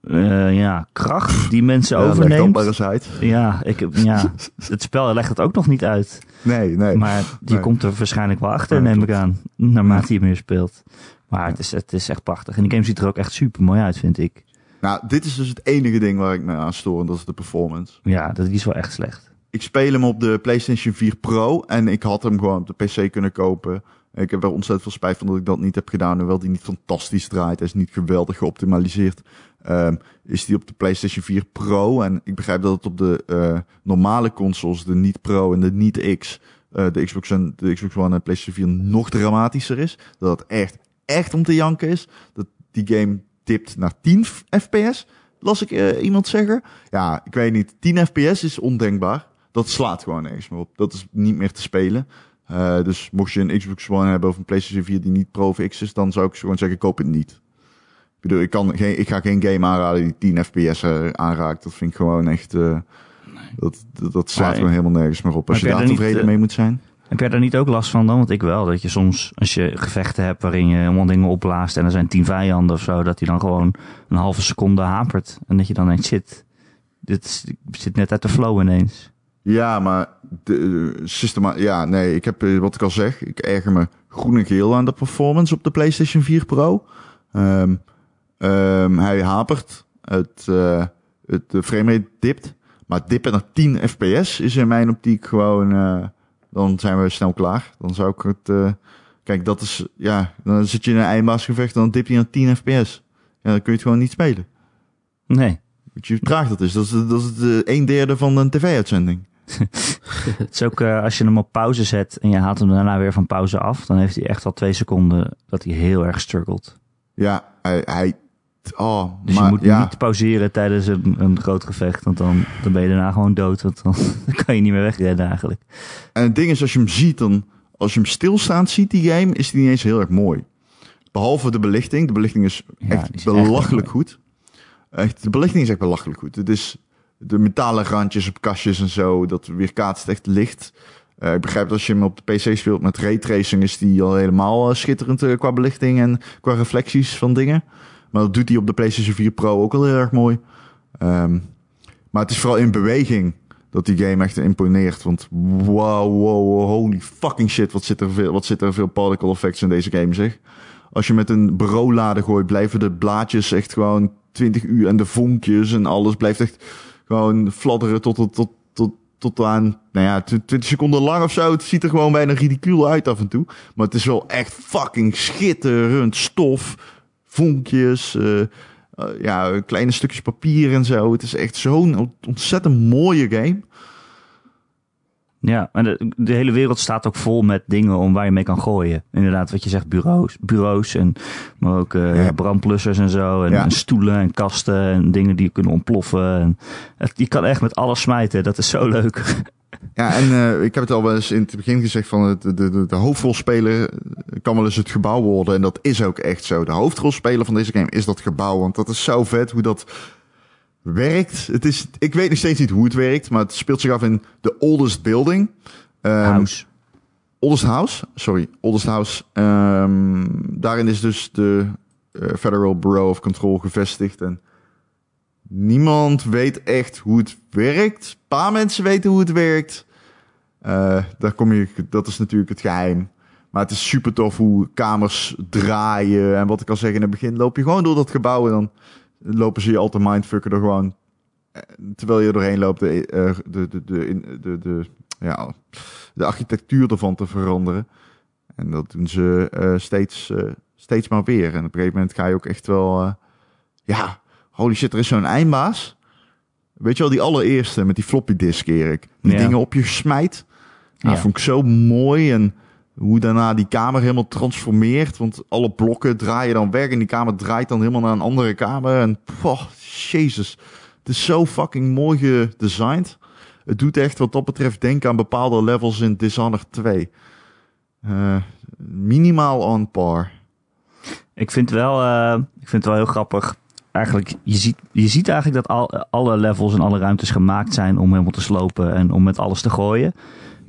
eh, ja, kracht die mensen Ja, overneemt. Ja, ik, ja, [LAUGHS] het spel legt het ook nog niet uit. Nee, nee. Maar je Nee. komt er waarschijnlijk wel achter, Ja, neem ik aan. Naarmate je meer speelt. Maar het is, het is echt prachtig. En die game ziet er ook echt super mooi uit, vind ik. Nou, dit is dus het enige ding waar ik me aan stoor. En dat is de performance. Ja, dat is wel echt slecht. ik speel hem op de PlayStation 4 Pro en ik had hem gewoon op de PC kunnen kopen. Ik heb er ontzettend veel spijt van dat ik dat niet heb gedaan. Hoewel die niet fantastisch draait. Hij is niet geweldig geoptimaliseerd. Ehm, is die op de PlayStation 4 Pro. En ik begrijp dat het op de eh, normale consoles, de niet Pro en de niet X, eh, de, Xbox en, de Xbox One en PlayStation 4 nog dramatischer is. Dat het echt, echt om te janken is. Dat die game dipt naar 10 fps. Las ik eh, iemand zeggen. Ja, ik weet niet. 10 fps is ondenkbaar. Dat slaat gewoon nergens meer op. Dat is niet meer te spelen. Eh, dus mocht je een Xbox One hebben of een PlayStation 4 die niet Pro of X is, dan zou ik gewoon zeggen, koop het niet. Ik bedoel, ik, kan geen, ik ga geen game aanraden die 10 fps eh, aanraakt. Dat vind ik gewoon echt... eh, dat, dat, dat slaat Nee. gewoon helemaal nergens meer op. Als je daar niet, tevreden eh, mee moet zijn. Heb jij daar niet ook last van dan? Want ik wel. Dat je soms, als je gevechten hebt waarin je allemaal dingen opblaast en er zijn tien vijanden of zo, dat die dan gewoon een halve seconde hapert. En dat je dan denkt, shit, dit zit net uit de flow ineens. Ja, maar de, eh, systema ja, nee, ik heb eh, wat ik al zeg, ik erger me groen en geel aan de performance op de PlayStation 4 Pro. Ehm, ehm, hij hapert, het, eh, het framerate dipt, maar dippen naar 10 fps is in mijn optiek gewoon, dan zijn we snel klaar. Dan zou ik het, kijk, dat is, ja, dan zit je in een eindbaasgevecht en dan dip je naar 10 fps. Ja, dan kun je het gewoon niet spelen. Nee. Weet je hoe traag dat is? Dat is, dat is een derde van een tv-uitzending. Het is ook eh, als je hem op pauze zet en je haalt hem daarna weer van pauze af, dan heeft hij echt al twee seconden dat hij heel erg struggelt. Ja, hij, hij oh, Dus maar je moet ja, niet pauzeren tijdens een, een groot gevecht, want dan, dan ben je daarna gewoon dood. Want dan, [LAUGHS] dan kan je niet meer wegrennen eigenlijk. en het ding is, als je hem ziet, dan, als je hem stilstaand ziet, die game, is die niet eens heel erg mooi. Behalve de belichting. De belichting is Ja, echt is belachelijk goed. Echt, de belichting is echt belachelijk goed. Het is de metalen randjes op kastjes en zo, dat weerkaatst echt licht. Eh, ik begrijp dat als je hem op de PC speelt met raytracing, is die al helemaal eh, schitterend eh, qua belichting en qua reflecties van dingen. Maar dat doet hij op de PlayStation 4 Pro ook wel heel erg mooi. Ehm, maar het is vooral in beweging dat die game echt imponeert. Want wow, wow, holy fucking shit, wat zit er veel, wat zit er veel particle effects in deze game, zeg. Als je met een bureaulade gooit, blijven de blaadjes echt gewoon 20 uur en de vonkjes en alles blijft echt gewoon fladderen tot, tot, tot, tot, tot aan, nou ja, 20 seconden lang of zo. Het ziet er gewoon bijna ridicuul uit af en toe. Maar het is wel echt fucking schitterend stof, vonkjes, uh, uh, ja, kleine stukjes papier en zo. Het is echt zo'n ontzettend mooie game. Ja, en de, de, hele wereld staat ook vol met dingen om waar je mee kan gooien. Inderdaad, wat je zegt, bureaus, bureaus en, maar ook uh, ja. brandplussers en zo. En, ja. en, stoelen en kasten en dingen die kunnen ontploffen. En het, je kan echt met alles smijten, dat is zo leuk. [LAUGHS] Ja, en uh, ik heb het al wel eens in het begin gezegd van de, de, de, de hoofdrolspeler kan wel eens het gebouw worden. En dat is ook echt zo. De hoofdrolspeler van deze game is dat gebouw. Want dat is zo vet hoe dat werkt. Het is, ik weet nog steeds niet hoe het werkt, maar het speelt zich af in de oldest building. Um, house. Oldest house, sorry, oldest house. Um, daarin is dus de uh, Federal Bureau of Control gevestigd en niemand weet echt hoe het werkt. Een paar mensen weten hoe het werkt. Uh, daar kom je, dat is natuurlijk het geheim. Maar het is super tof hoe kamers draaien. En wat ik al zeg in het begin, loop je gewoon door dat gebouw en dan lopen ze je al te mindfucken door gewoon... Terwijl je doorheen loopt, de, de, de, de, de, de, ja, de architectuur ervan te veranderen. En dat doen ze uh, steeds, uh, steeds maar weer. En op een gegeven moment ga je ook echt wel... Uh, ja, holy shit, er is zo'n eindbaas. Weet je wel, die allereerste met die floppy disk, Erik. Die Ja. dingen op je smijt. Nou, Ja. vond ik zo mooi. En hoe daarna die kamer helemaal transformeert. Want alle blokken draaien dan weg. En die kamer draait dan helemaal naar een andere kamer. En jezus. Het is zo fucking mooi gedesigned. Het doet echt wat dat betreft denken aan bepaalde levels in Dishonored 2. Eh, minimaal on par. Ik vind, wel, eh, ik vind het wel heel grappig. Eigenlijk, je ziet, je ziet eigenlijk dat al, alle levels en alle ruimtes gemaakt zijn om helemaal te slopen en om met alles te gooien.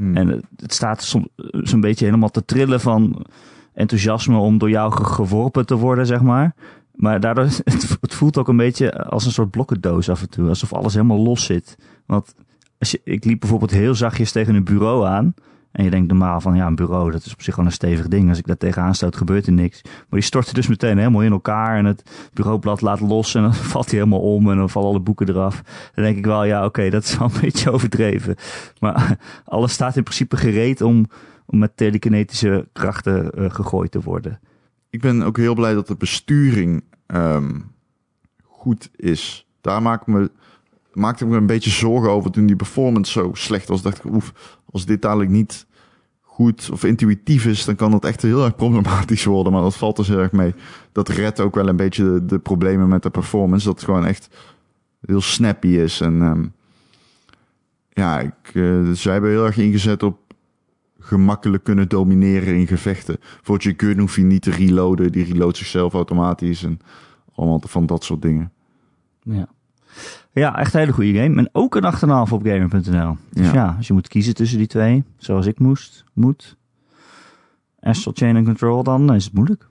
Hmm. En het, staat zo'n beetje helemaal te trillen van enthousiasme om door jou ge- geworpen te worden, zeg maar. Maar daardoor, het, het voelt ook een beetje als een soort blokkendoos af en toe. Alsof alles helemaal los zit. Want als je, ik liep bijvoorbeeld heel zachtjes tegen een bureau aan. En je denkt normaal van ja, een bureau, dat is op zich gewoon een stevig ding. Als ik daar tegenaan stoot, gebeurt er niks. Maar die stortte dus meteen helemaal in elkaar. En het bureaublad laat los en dan [LAUGHS] valt hij helemaal om. En dan vallen alle boeken eraf. Dan denk ik wel, ja oké, dat is wel een [LAUGHS] beetje overdreven. Maar [LAUGHS] alles staat in principe gereed om, om met telekinetische krachten eh, gegooid te worden. Ik ben ook heel blij dat de besturing ehm, goed is. Daar maak ik me, maakte me een beetje zorgen over toen die performance zo slecht was. Dacht ik, oef, als dit dadelijk niet goed of intuïtief is, dan kan dat echt heel erg problematisch worden. Maar dat valt dus heel erg mee. Dat redt ook wel een beetje de, problemen met de performance. Dat het gewoon echt heel snappy is. En ehm, ja, ik, eh, zij hebben heel erg ingezet op gemakkelijk kunnen domineren in gevechten. Voor je gun hoef je niet te reloaden. Die reloadt zichzelf automatisch en allemaal van dat soort dingen. Ja. Ja, echt een hele goede game. En ook een 8,5 op gamer.nl. Dus ja. Ja. als je moet kiezen tussen die twee, zoals ik moest, moet. Astral Chain en Control dan, is het moeilijk.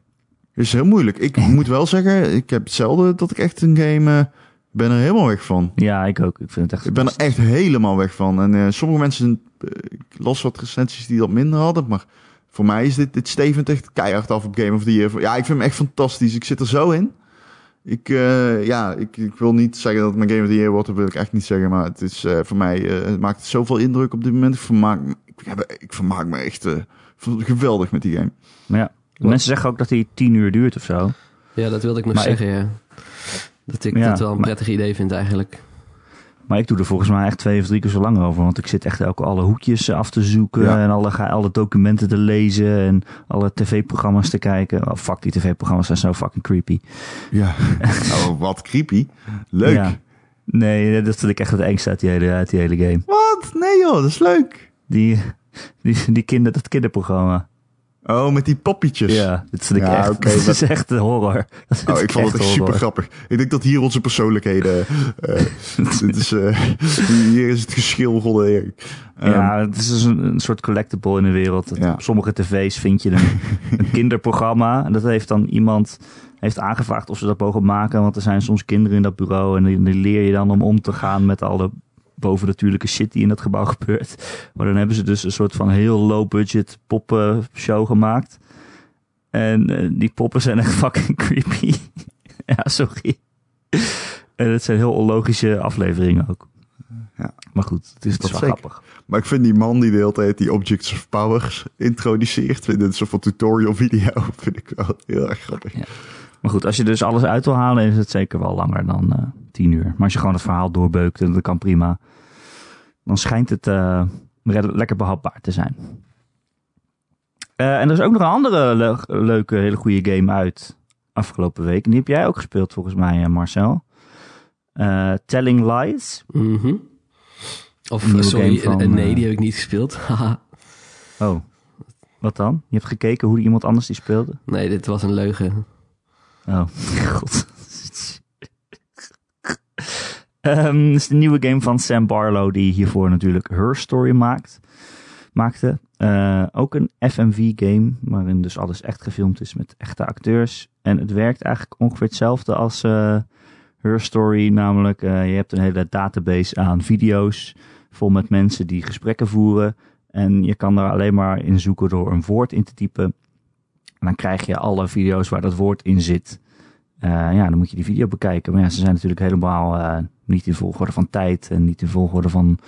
Is heel moeilijk. Ik [LAUGHS] moet wel zeggen, ik heb hetzelfde dat ik echt een game eh, ben er helemaal weg van. Ja, ik ook. Ik vind het echt Ik ben er echt helemaal weg van. En eh, sommige mensen, eh, ik las wat recensies die dat minder hadden, maar voor mij is dit, dit stevend echt keihard af op Game of the Year. Ja, ik vind hem echt fantastisch. Ik zit er zo in. Ik, eh, ja, ik, ik wil niet zeggen dat het mijn Game of the Year wordt, dat wil ik echt niet zeggen. Maar het is eh, voor mij, eh, het maakt zoveel indruk op dit moment. Ik vermaak, me- ik, ik vermaak me echt eh, geweldig met die game. Maar ja, mensen zeggen ook dat hij 10 uur duurt of zo. Ja, dat wilde ik nog Maar ik- zeggen, ja. Dat ik Ja, dat wel een maar- prettig idee vind eigenlijk. Maar ik doe er volgens mij echt twee of drie keer zo lang over. Want ik zit echt elke alle hoekjes af te zoeken. Ja. En alle, alle documenten te lezen. En alle tv-programma's te kijken. Oh, fuck, die tv-programma's zijn zo fucking creepy. Ja, [LAUGHS] oh, wat creepy. Leuk. Ja. Nee, dat vind ik echt het engste uit die hele, uit die hele game. Wat? Nee joh, dat is leuk. Die, die, die kinder, dat kinderprogramma. Oh, met die poppietjes. Ja, vind ik Ja, [LAUGHS] echt. dat- [LAUGHS] is echt een horror. Dat Oh, ik vond het echt super grappig. Ik denk dat hier onze persoonlijkheden. eh [LAUGHS] dit is, eh, hier is het geschil van Erik. Ehm, Ja, het is dus een, een soort collectible in de wereld. Ja. Op sommige tv's vind je een, een kinderprogramma. En dat heeft dan iemand heeft aangevraagd of ze dat mogen maken. Want er zijn soms kinderen in dat bureau en die, die leer je dan om om te gaan met alle bovennatuurlijke shit die in dat gebouw [LAUGHS] gebeurt. Maar dan hebben ze dus een soort van heel low budget poppenshow gemaakt. En eh, die poppen zijn echt [LAUGHS] fucking creepy. [LAUGHS] ja, sorry. En het zijn heel onlogische afleveringen ook. Ja. Maar goed, het is, Dat wel grappig. Maar ik vind die man die de hele tijd die Objects of Power introduceert, vind een soort van tutorial video, vind ik wel heel erg grappig. Ja. Maar goed, als je dus alles uit wil halen, is het zeker wel langer dan eh 10 uur. Maar als je gewoon het verhaal doorbeukt, dat kan prima, dan schijnt het redelijk- lekker behapbaar te zijn. Eh, en er is ook nog een andere le- leuke, hele goede game uit afgelopen week. En die heb jij ook gespeeld volgens mij, eh, Marcel. Telling Lies. Mhm. Of, sorry, van, nee, die heb ik niet gespeeld. Haha. [LAUGHS] Oh, wat dan? Je hebt gekeken hoe iemand anders die speelde? nee, dit was een leugen. Oh, [LAUGHS] god. Ehm, dit is de nieuwe game van Sam Barlow, die hiervoor natuurlijk Her Story maakt, maakte. Eh, ook een FMV-game, waarin dus alles echt gefilmd is met echte acteurs. En het werkt eigenlijk ongeveer hetzelfde als eh, Her Story, namelijk eh, je hebt een hele database aan video's vol met mensen die gesprekken voeren. En je kan er alleen maar in zoeken door een woord in te typen. En dan krijg je alle video's waar dat woord in zit. Eh, ja, dan moet je die video bekijken. Maar ja, ze zijn natuurlijk helemaal eh, niet in volgorde van tijd en niet in volgorde van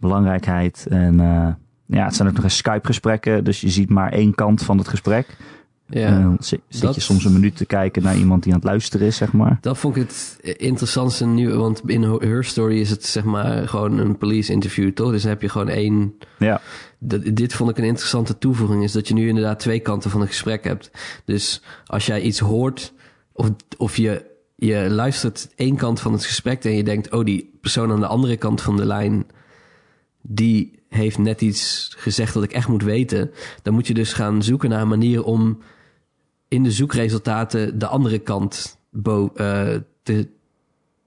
belangrijkheid. En eh, ja, het zijn ook nog eens Skype-gesprekken, dus je ziet maar één kant van het gesprek. Ja. En dan zit, zit dat- je soms een minuut te kijken naar iemand die aan het luisteren is, zeg maar. Dat vond ik het interessantste nu, want in Her Story is het zeg maar gewoon een police interview, toch? Dus dan heb je gewoon één... Ja, Dat, dit vond ik een interessante toevoeging, is dat je nu inderdaad twee kanten van het gesprek hebt. Dus als jij iets hoort, of, of je, je luistert één kant van het gesprek en je denkt, oh, die persoon aan de andere kant van de lijn, die heeft net iets gezegd dat ik echt moet weten. Dan moet je dus gaan zoeken naar een manier om in de zoekresultaten de andere kant bo eh, te,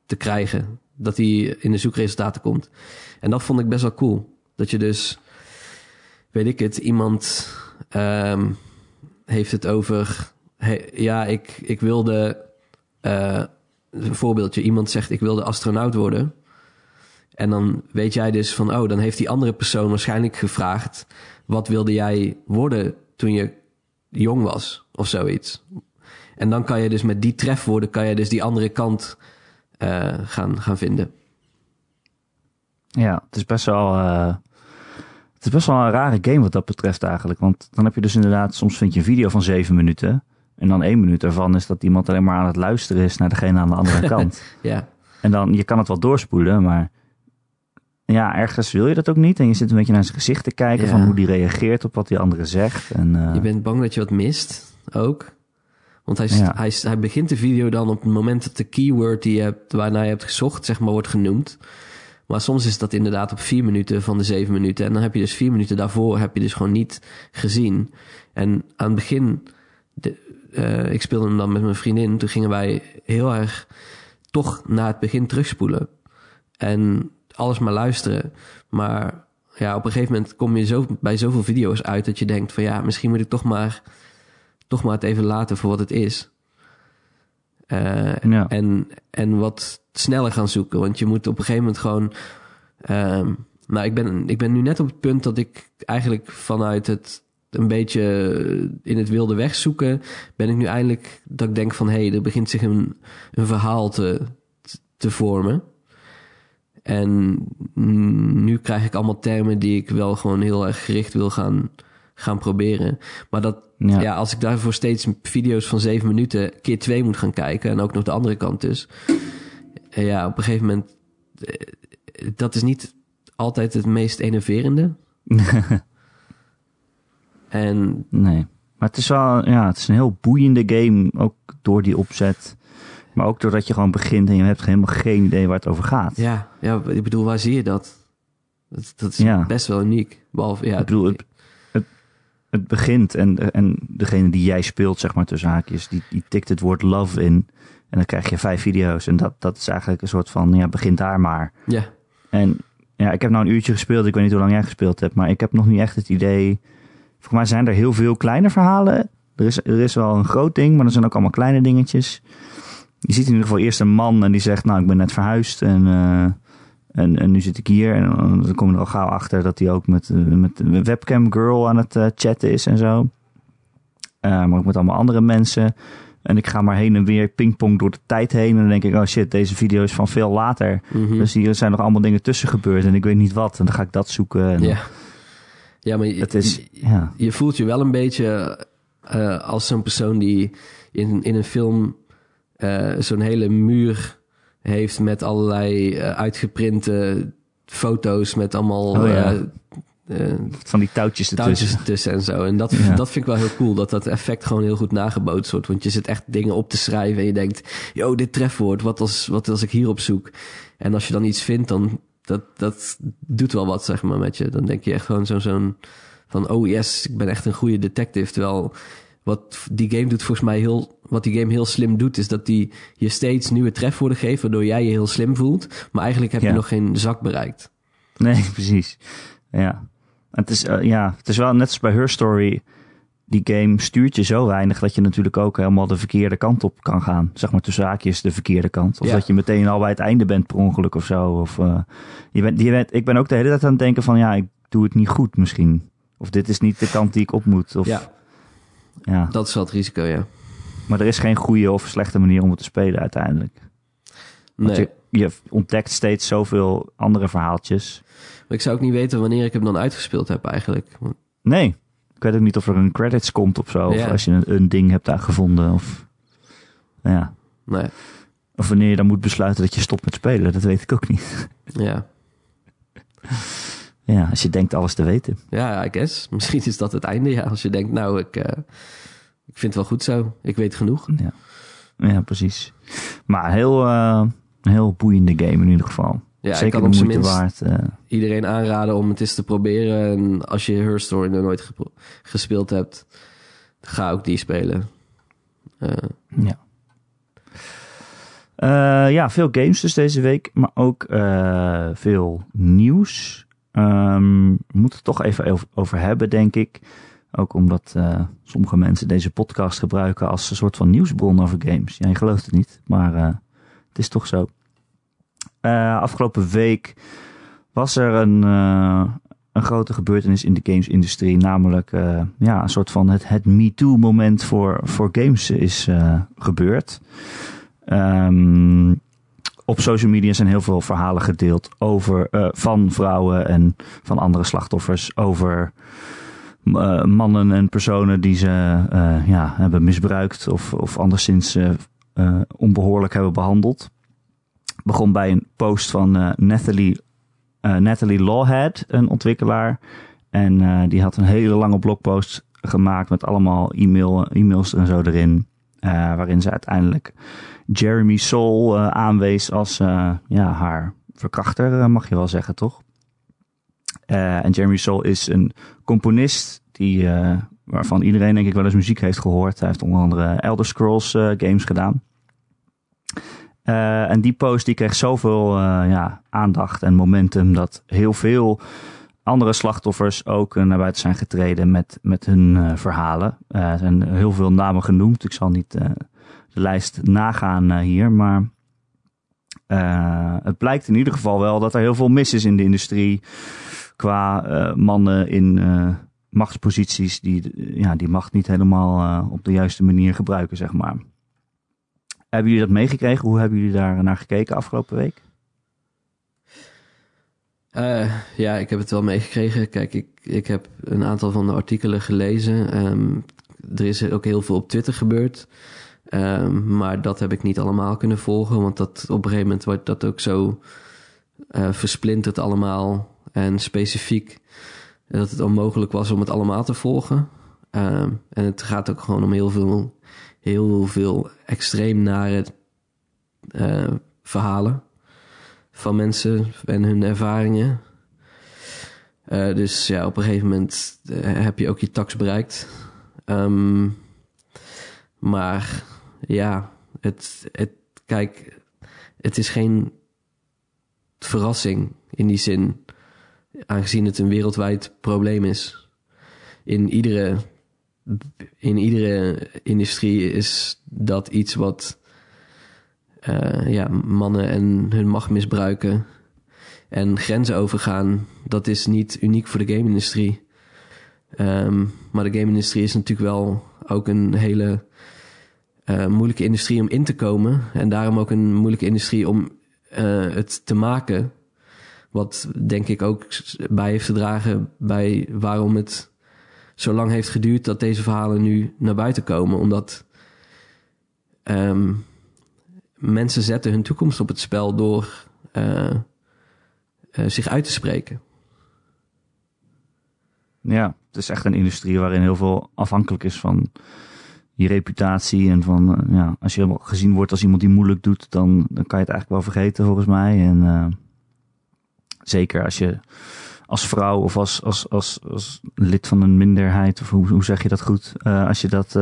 te krijgen. Dat die in de zoekresultaten komt. En dat vond ik best wel cool. Dat je dus, weet ik het, iemand ehm, heeft het over. Hey, ja, ik, ik wilde. eh, een voorbeeldje: iemand zegt ik wilde astronaut worden. En dan weet jij dus van, oh, dan heeft die andere persoon waarschijnlijk gevraagd: wat wilde jij worden toen je jong was of zoiets. En dan kan je dus met die trefwoorden kan je dus die andere kant eh, gaan, gaan vinden. ja het is best wel... eh, het is best wel een rare game wat dat betreft eigenlijk. Want dan heb je dus inderdaad, soms vind je een video van zeven minuten. En dan één minuut ervan is dat iemand alleen maar aan het luisteren is naar degene aan de andere [LAUGHS] kant. Ja, En dan, je kan het wel doorspoelen, maar ja, ergens wil je dat ook niet. En je zit een beetje naar zijn gezicht te kijken Ja. van hoe die reageert op wat die andere zegt. En, eh, je bent bang dat je wat mist ook. Want hij, Ja. hij, hij begint de video dan op het moment dat de keyword die je hebt, waarnaar je hebt gezocht, zeg maar, wordt genoemd. Maar soms is dat inderdaad op vier minuten van de zeven minuten. En dan heb je dus vier minuten daarvoor heb je dus gewoon niet gezien. En aan het begin, de, eh, ik speelde hem dan met mijn vriendin. Toen gingen wij heel erg toch naar het begin terugspoelen. En alles maar luisteren. Maar ja, op een gegeven moment kom je zo, bij zoveel video's uit dat je denkt van ja, misschien moet ik toch maar, toch maar het even laten voor wat het is. Eh, Ja. en, en wat sneller gaan zoeken. Want je moet op een gegeven moment gewoon. ehm, nou, ik ben, ik ben nu net op het punt dat ik eigenlijk vanuit het een beetje in het wilde weg zoeken, ben ik nu eindelijk dat ik denk van hé, hey, er begint zich een, een verhaal te, te vormen. En nu krijg ik allemaal termen die ik wel gewoon heel erg gericht wil gaan, gaan proberen. Maar dat, Ja. ja. als ik daarvoor steeds video's van zeven minuten keer twee moet gaan kijken en ook nog de andere kant dus. eh, Ja, op een gegeven moment, eh, dat is niet altijd het meest enerverende. [LAUGHS] En nee. Maar het is wel, ja, het is een heel boeiende game, ook door die opzet. Maar ook doordat je gewoon begint en je hebt helemaal geen idee waar het over gaat. ja, ja, ik bedoel, waar zie je dat? Dat, dat is Ja. best wel uniek. Behalve, ja, Ik bedoel, het, het, het begint en, en degene die jij speelt, zeg maar tussen haakjes, die, die tikt het woord love in. En dan krijg je vijf video's. En dat, dat is eigenlijk een soort van, ja, begint daar maar. ja, En ja, ik heb nou een uurtje gespeeld. Ik weet niet hoe lang jij gespeeld hebt. Maar ik heb nog niet echt het idee. Volgens mij zijn er heel veel kleine verhalen Er is, er is wel een groot ding, maar er zijn ook allemaal kleine dingetjes. Je ziet in ieder geval eerst een man en die zegt, nou, ik ben net verhuisd en, uh, en, en nu zit ik hier. En dan kom je er al gauw achter dat hij ook met, met een webcam girl aan het uh, chatten is en zo. Uh, maar ook met allemaal andere mensen. En ik ga maar heen en weer pingpong door de tijd heen. En dan denk ik, oh shit, deze video is van veel later. Mhm. Mm -hmm. Dus hier zijn nog allemaal dingen tussen gebeurd. En ik weet niet wat. En dan ga ik dat zoeken. En. Ja, maar je, is, je, ja. je voelt je wel een beetje uh, als zo'n persoon die in, in een film uh, zo'n hele muur heeft met allerlei uh, uitgeprinte foto's met allemaal Oh, ja. van die touwtjes ertussen. touwtjes ertussen en zo. En dat, Ja. dat vind ik wel heel cool, dat dat effect gewoon heel goed nagebootst wordt. Want je zit echt dingen op te schrijven en je denkt, yo, dit trefwoord, wat als, wat als ik hierop zoek? En als je dan iets vindt, dan dat, dat doet wel wat, zeg maar, met je. Dan denk je echt gewoon zo'n, zo'n van, oh yes, ik ben echt een goede detective. Terwijl wat die game doet volgens mij heel, wat die game heel slim doet, is dat die je steeds nieuwe trefwoorden geeft, waardoor jij je heel slim voelt. Maar eigenlijk heb Ja. je nog geen zak bereikt. Nee, [LAUGHS] precies. Ja. Het is, uh, ja, het is wel net als bij Her Story. Die game stuurt je zo weinig dat je natuurlijk ook helemaal de verkeerde kant op kan gaan. Zeg maar tussen haakjes de verkeerde kant. Of Ja. dat je meteen al bij het einde bent per ongeluk of zo. Of, uh, je bent, je bent, ik ben ook de hele tijd aan het denken van ja, ik doe het niet goed misschien. Of dit is niet de kant die ik op moet. Of, Ja, ja. dat is wel het risico, ja. Maar er is geen goede of slechte manier om het te spelen uiteindelijk. Want Nee. je, je ontdekt steeds zoveel andere verhaaltjes. Maar ik zou ook niet weten wanneer ik hem dan uitgespeeld heb eigenlijk. Nee, ik weet ook niet of er een credits komt of zo. Of als je een, een ding hebt daar gevonden. Of, ja. Nee, of wanneer je dan moet besluiten dat je stopt met spelen. Dat weet ik ook niet. ja. [LAUGHS] Ja, als je denkt alles te weten. Ja, I guess. [LAUGHS] Misschien is dat het einde, ja. Als je denkt, nou, ik, eh, ik vind het wel goed zo. Ik weet genoeg. Ja, ja precies. Maar heel, eh, heel boeiende game in ieder geval. Ja, ik Zeker kan de op zijn minst waard. eh. iedereen aanraden om het eens te proberen. En als je Her Story nog nooit gespeeld hebt, ga ook die spelen. Eh, Ja. Eh, ja, veel games dus deze week, maar ook veel nieuws. Ehm, we moeten het toch even over, hebben, denk ik. Ook omdat sommige mensen deze podcast gebruiken als een soort van nieuwsbron over games. Ja, je gelooft het niet, maar het is toch zo. Eh, afgelopen week was er een, eh, een grote gebeurtenis in de gamesindustrie. Namelijk eh, ja, een soort van het, het MeToo-moment voor, voor games is gebeurd. Ehm, op social media zijn heel veel verhalen gedeeld over, van vrouwen en van andere slachtoffers over mannen en personen die ze ja, hebben misbruikt of, of anderszins eh, eh, onbehoorlijk hebben behandeld. Begon bij een post van eh, Nathalie, eh, Natalie Lawhead, een ontwikkelaar. En eh, die had een hele lange blogpost gemaakt met allemaal e-mail, e-mails en zo erin. waarin ze uiteindelijk Jeremy Soul eh, aanwees als ja, haar verkrachter, mag je wel zeggen, toch? En Jeremy Soul is een componist die, waarvan iedereen denk ik wel eens muziek heeft gehoord. Hij heeft onder andere Elder Scrolls games gedaan. Eh, en die post die kreeg zoveel eh, ja, aandacht en momentum dat heel veel andere slachtoffers ook eh, naar buiten zijn getreden met, met hun verhalen. Er zijn heel veel namen genoemd. Ik zal niet de lijst nagaan hier, maar het blijkt in ieder geval wel dat er heel veel mis is in de industrie qua mannen in machtsposities die ja, die macht niet helemaal op de juiste manier gebruiken, zeg maar. Hebben jullie dat meegekregen? Hoe hebben jullie daar naar gekeken afgelopen week? Eh, ja, ik heb het wel meegekregen. Kijk, ik, ik heb een aantal van de artikelen gelezen. Ehm, er is ook heel veel op Twitter gebeurd. Ehm, maar dat heb ik niet allemaal kunnen volgen. Want dat, op een gegeven moment wordt dat ook zo eh, versplinterd allemaal. En specifiek dat het onmogelijk was om het allemaal te volgen. Ehm, en het gaat ook gewoon om heel veel, heel veel extreem nare eh, verhalen van mensen en hun ervaringen. Eh, dus ja, op een gegeven moment eh, heb je ook je tax bereikt. Ehm, maar ja, het, het, kijk, het is geen verrassing in die zin, aangezien het een wereldwijd probleem is. In iedere in iedere industrie is dat iets wat eh, ja, mannen en hun macht misbruiken en grenzen overgaan. Dat is niet uniek voor de game-industrie. Ehm, maar de game-industrie is natuurlijk wel ook een hele eh, moeilijke industrie om in te komen. En daarom ook een moeilijke industrie om eh, het te maken. Wat denk ik ook bij heeft gedragen bij waarom het zo lang heeft geduurd dat deze verhalen nu naar buiten komen. Omdat ehm, mensen zetten hun toekomst op het spel door uh, zich uit te spreken. Ja, het is echt een industrie waarin heel veel afhankelijk is van je reputatie. En van, uh, ja, als je gezien wordt als iemand die moeilijk doet, dan, dan kan je het eigenlijk wel vergeten volgens mij. En zeker als je als vrouw of als, als, als, als lid van een minderheid, of hoe, hoe zeg je dat goed? Uh, als je dat,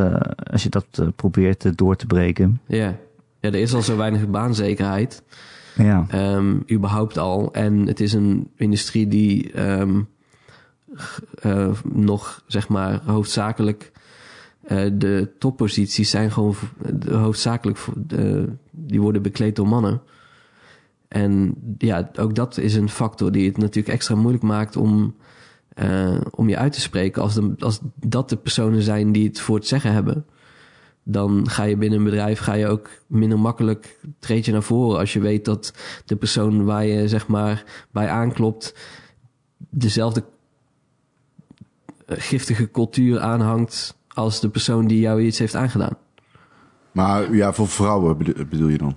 als je dat probeert door te breken. Ja. Yeah. ja, er is al zo weinig baanzekerheid. Ja. Um, überhaupt al. En het is een industrie die um, uh, nog, zeg maar, hoofdzakelijk de topposities zijn gewoon hoofdzakelijk, de, die worden bekleed door mannen. En ja, ook dat is een factor die het natuurlijk extra moeilijk maakt om, uh, om je uit te spreken. Als, de, als dat de personen zijn die het voor het zeggen hebben, dan ga je binnen een bedrijf ga je ook minder makkelijk treed je naar voren. Als je weet dat de persoon waar je zeg maar bij aanklopt dezelfde giftige cultuur aanhangt als de persoon die jou iets heeft aangedaan. Maar ja, voor vrouwen bedoel je dan?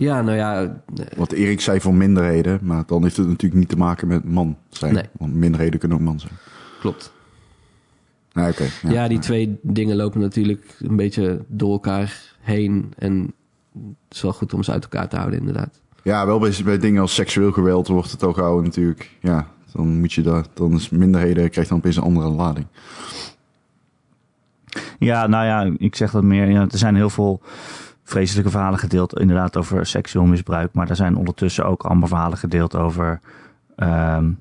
Ja, nou ja. Wat Erik zei voor minderheden, maar dan heeft het natuurlijk niet te maken met man zijn. Nee. Want minderheden kunnen ook man zijn. Klopt. Okay, ja, ja, die twee dingen lopen natuurlijk een beetje door elkaar heen. En het is wel goed om ze uit elkaar te houden, inderdaad. Ja, wel bij, bij dingen als seksueel geweld wordt het ook gehouden natuurlijk. Ja, dan moet je daar, dan is minderheden krijgt dan opeens een andere lading. Ja, nou ja, ik zeg dat meer. Ja, er zijn heel veel vreselijke verhalen gedeeld, inderdaad, over seksueel misbruik. Maar er zijn ondertussen ook allemaal verhalen gedeeld over. Um,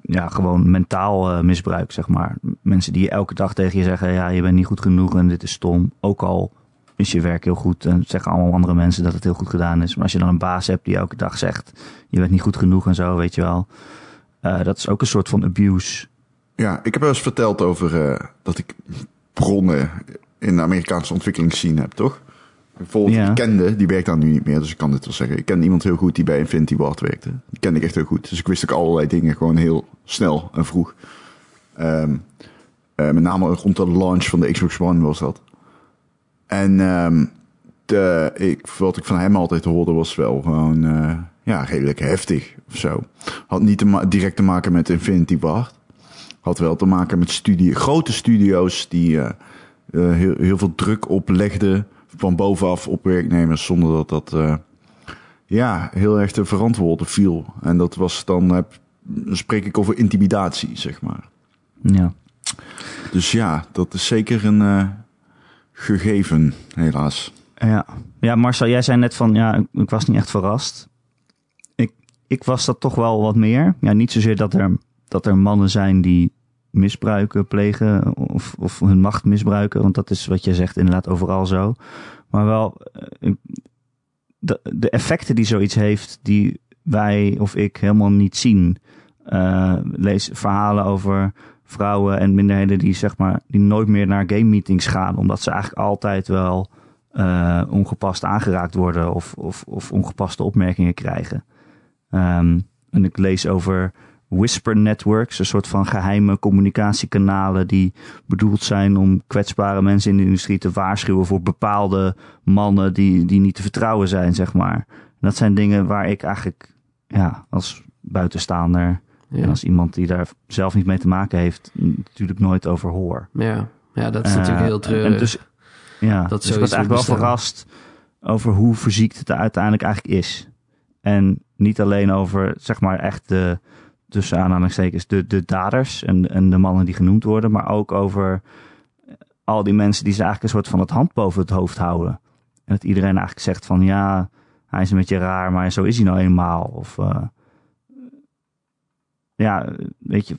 ja, gewoon mentaal uh, misbruik, zeg maar. Mensen die elke dag tegen je zeggen: ja, je bent niet goed genoeg en dit is stom. Ook al is je werk heel goed en zeggen allemaal andere mensen dat het heel goed gedaan is. Maar als je dan een baas hebt die elke dag zegt: je bent niet goed genoeg en zo, weet je wel. Uh, dat is ook een soort van abuse. Ja, ik heb wel eens verteld over uh, dat ik bronnen in de Amerikaanse ontwikkelingsscene heb, toch? Bijvoorbeeld, ja. ik kende, die werkt daar nu niet meer, dus ik kan dit wel zeggen. Ik ken iemand heel goed die bij Infinity Ward werkte. Die kende ik echt heel goed. Dus ik wist ook allerlei dingen gewoon heel snel en vroeg. Um, uh, met name rond de launch van de Xbox One was dat. En um, de, ik, wat ik van hem altijd hoorde was wel gewoon, uh, ja, redelijk heftig of zo. Had niet te direct te maken met Infinity Ward. Had wel te maken met studie grote studio's die uh, heel, heel veel druk oplegden van bovenaf op werknemers zonder dat dat uh, ja, heel erg te verantwoorden viel. En dat was dan, dan spreek ik over intimidatie, zeg maar. Ja. Dus ja, dat is zeker een uh, gegeven, helaas. Ja. ja, Marcel, jij zei net van, ja, ik was niet echt verrast. Ik, ik was dat toch wel wat meer. Ja, niet zozeer dat er, dat er mannen zijn die misbruiken plegen of, of hun macht misbruiken. Want dat is wat je zegt inderdaad overal zo. Maar wel de, de effecten die zoiets heeft, die wij of ik helemaal niet zien. Uh, lees verhalen over vrouwen en minderheden die zeg maar die nooit meer naar game meetings gaan, omdat ze eigenlijk altijd wel uh, ongepast aangeraakt worden of, of, of ongepaste opmerkingen krijgen. Um, en ik lees over whisper networks, een soort van geheime communicatiekanalen die bedoeld zijn om kwetsbare mensen in de industrie te waarschuwen voor bepaalde mannen die, die niet te vertrouwen zijn, zeg maar. En dat zijn dingen waar ik eigenlijk, ja, als buitenstaander ja. en als iemand die daar zelf niet mee te maken heeft, natuurlijk nooit over hoor. Ja, ja dat is uh, natuurlijk heel treurig. Dus, ja, dat dus ik was eigenlijk wel verrast over hoe verziekt het er uiteindelijk eigenlijk is. En niet alleen over, zeg maar, echt de tussen aanhalingstekens de, de daders en, en de mannen die genoemd worden, maar ook over al die mensen die ze eigenlijk een soort van het hand boven het hoofd houden. En dat iedereen eigenlijk zegt van ja, hij is een beetje raar, maar zo is hij nou eenmaal. Of uh, ja, weet je,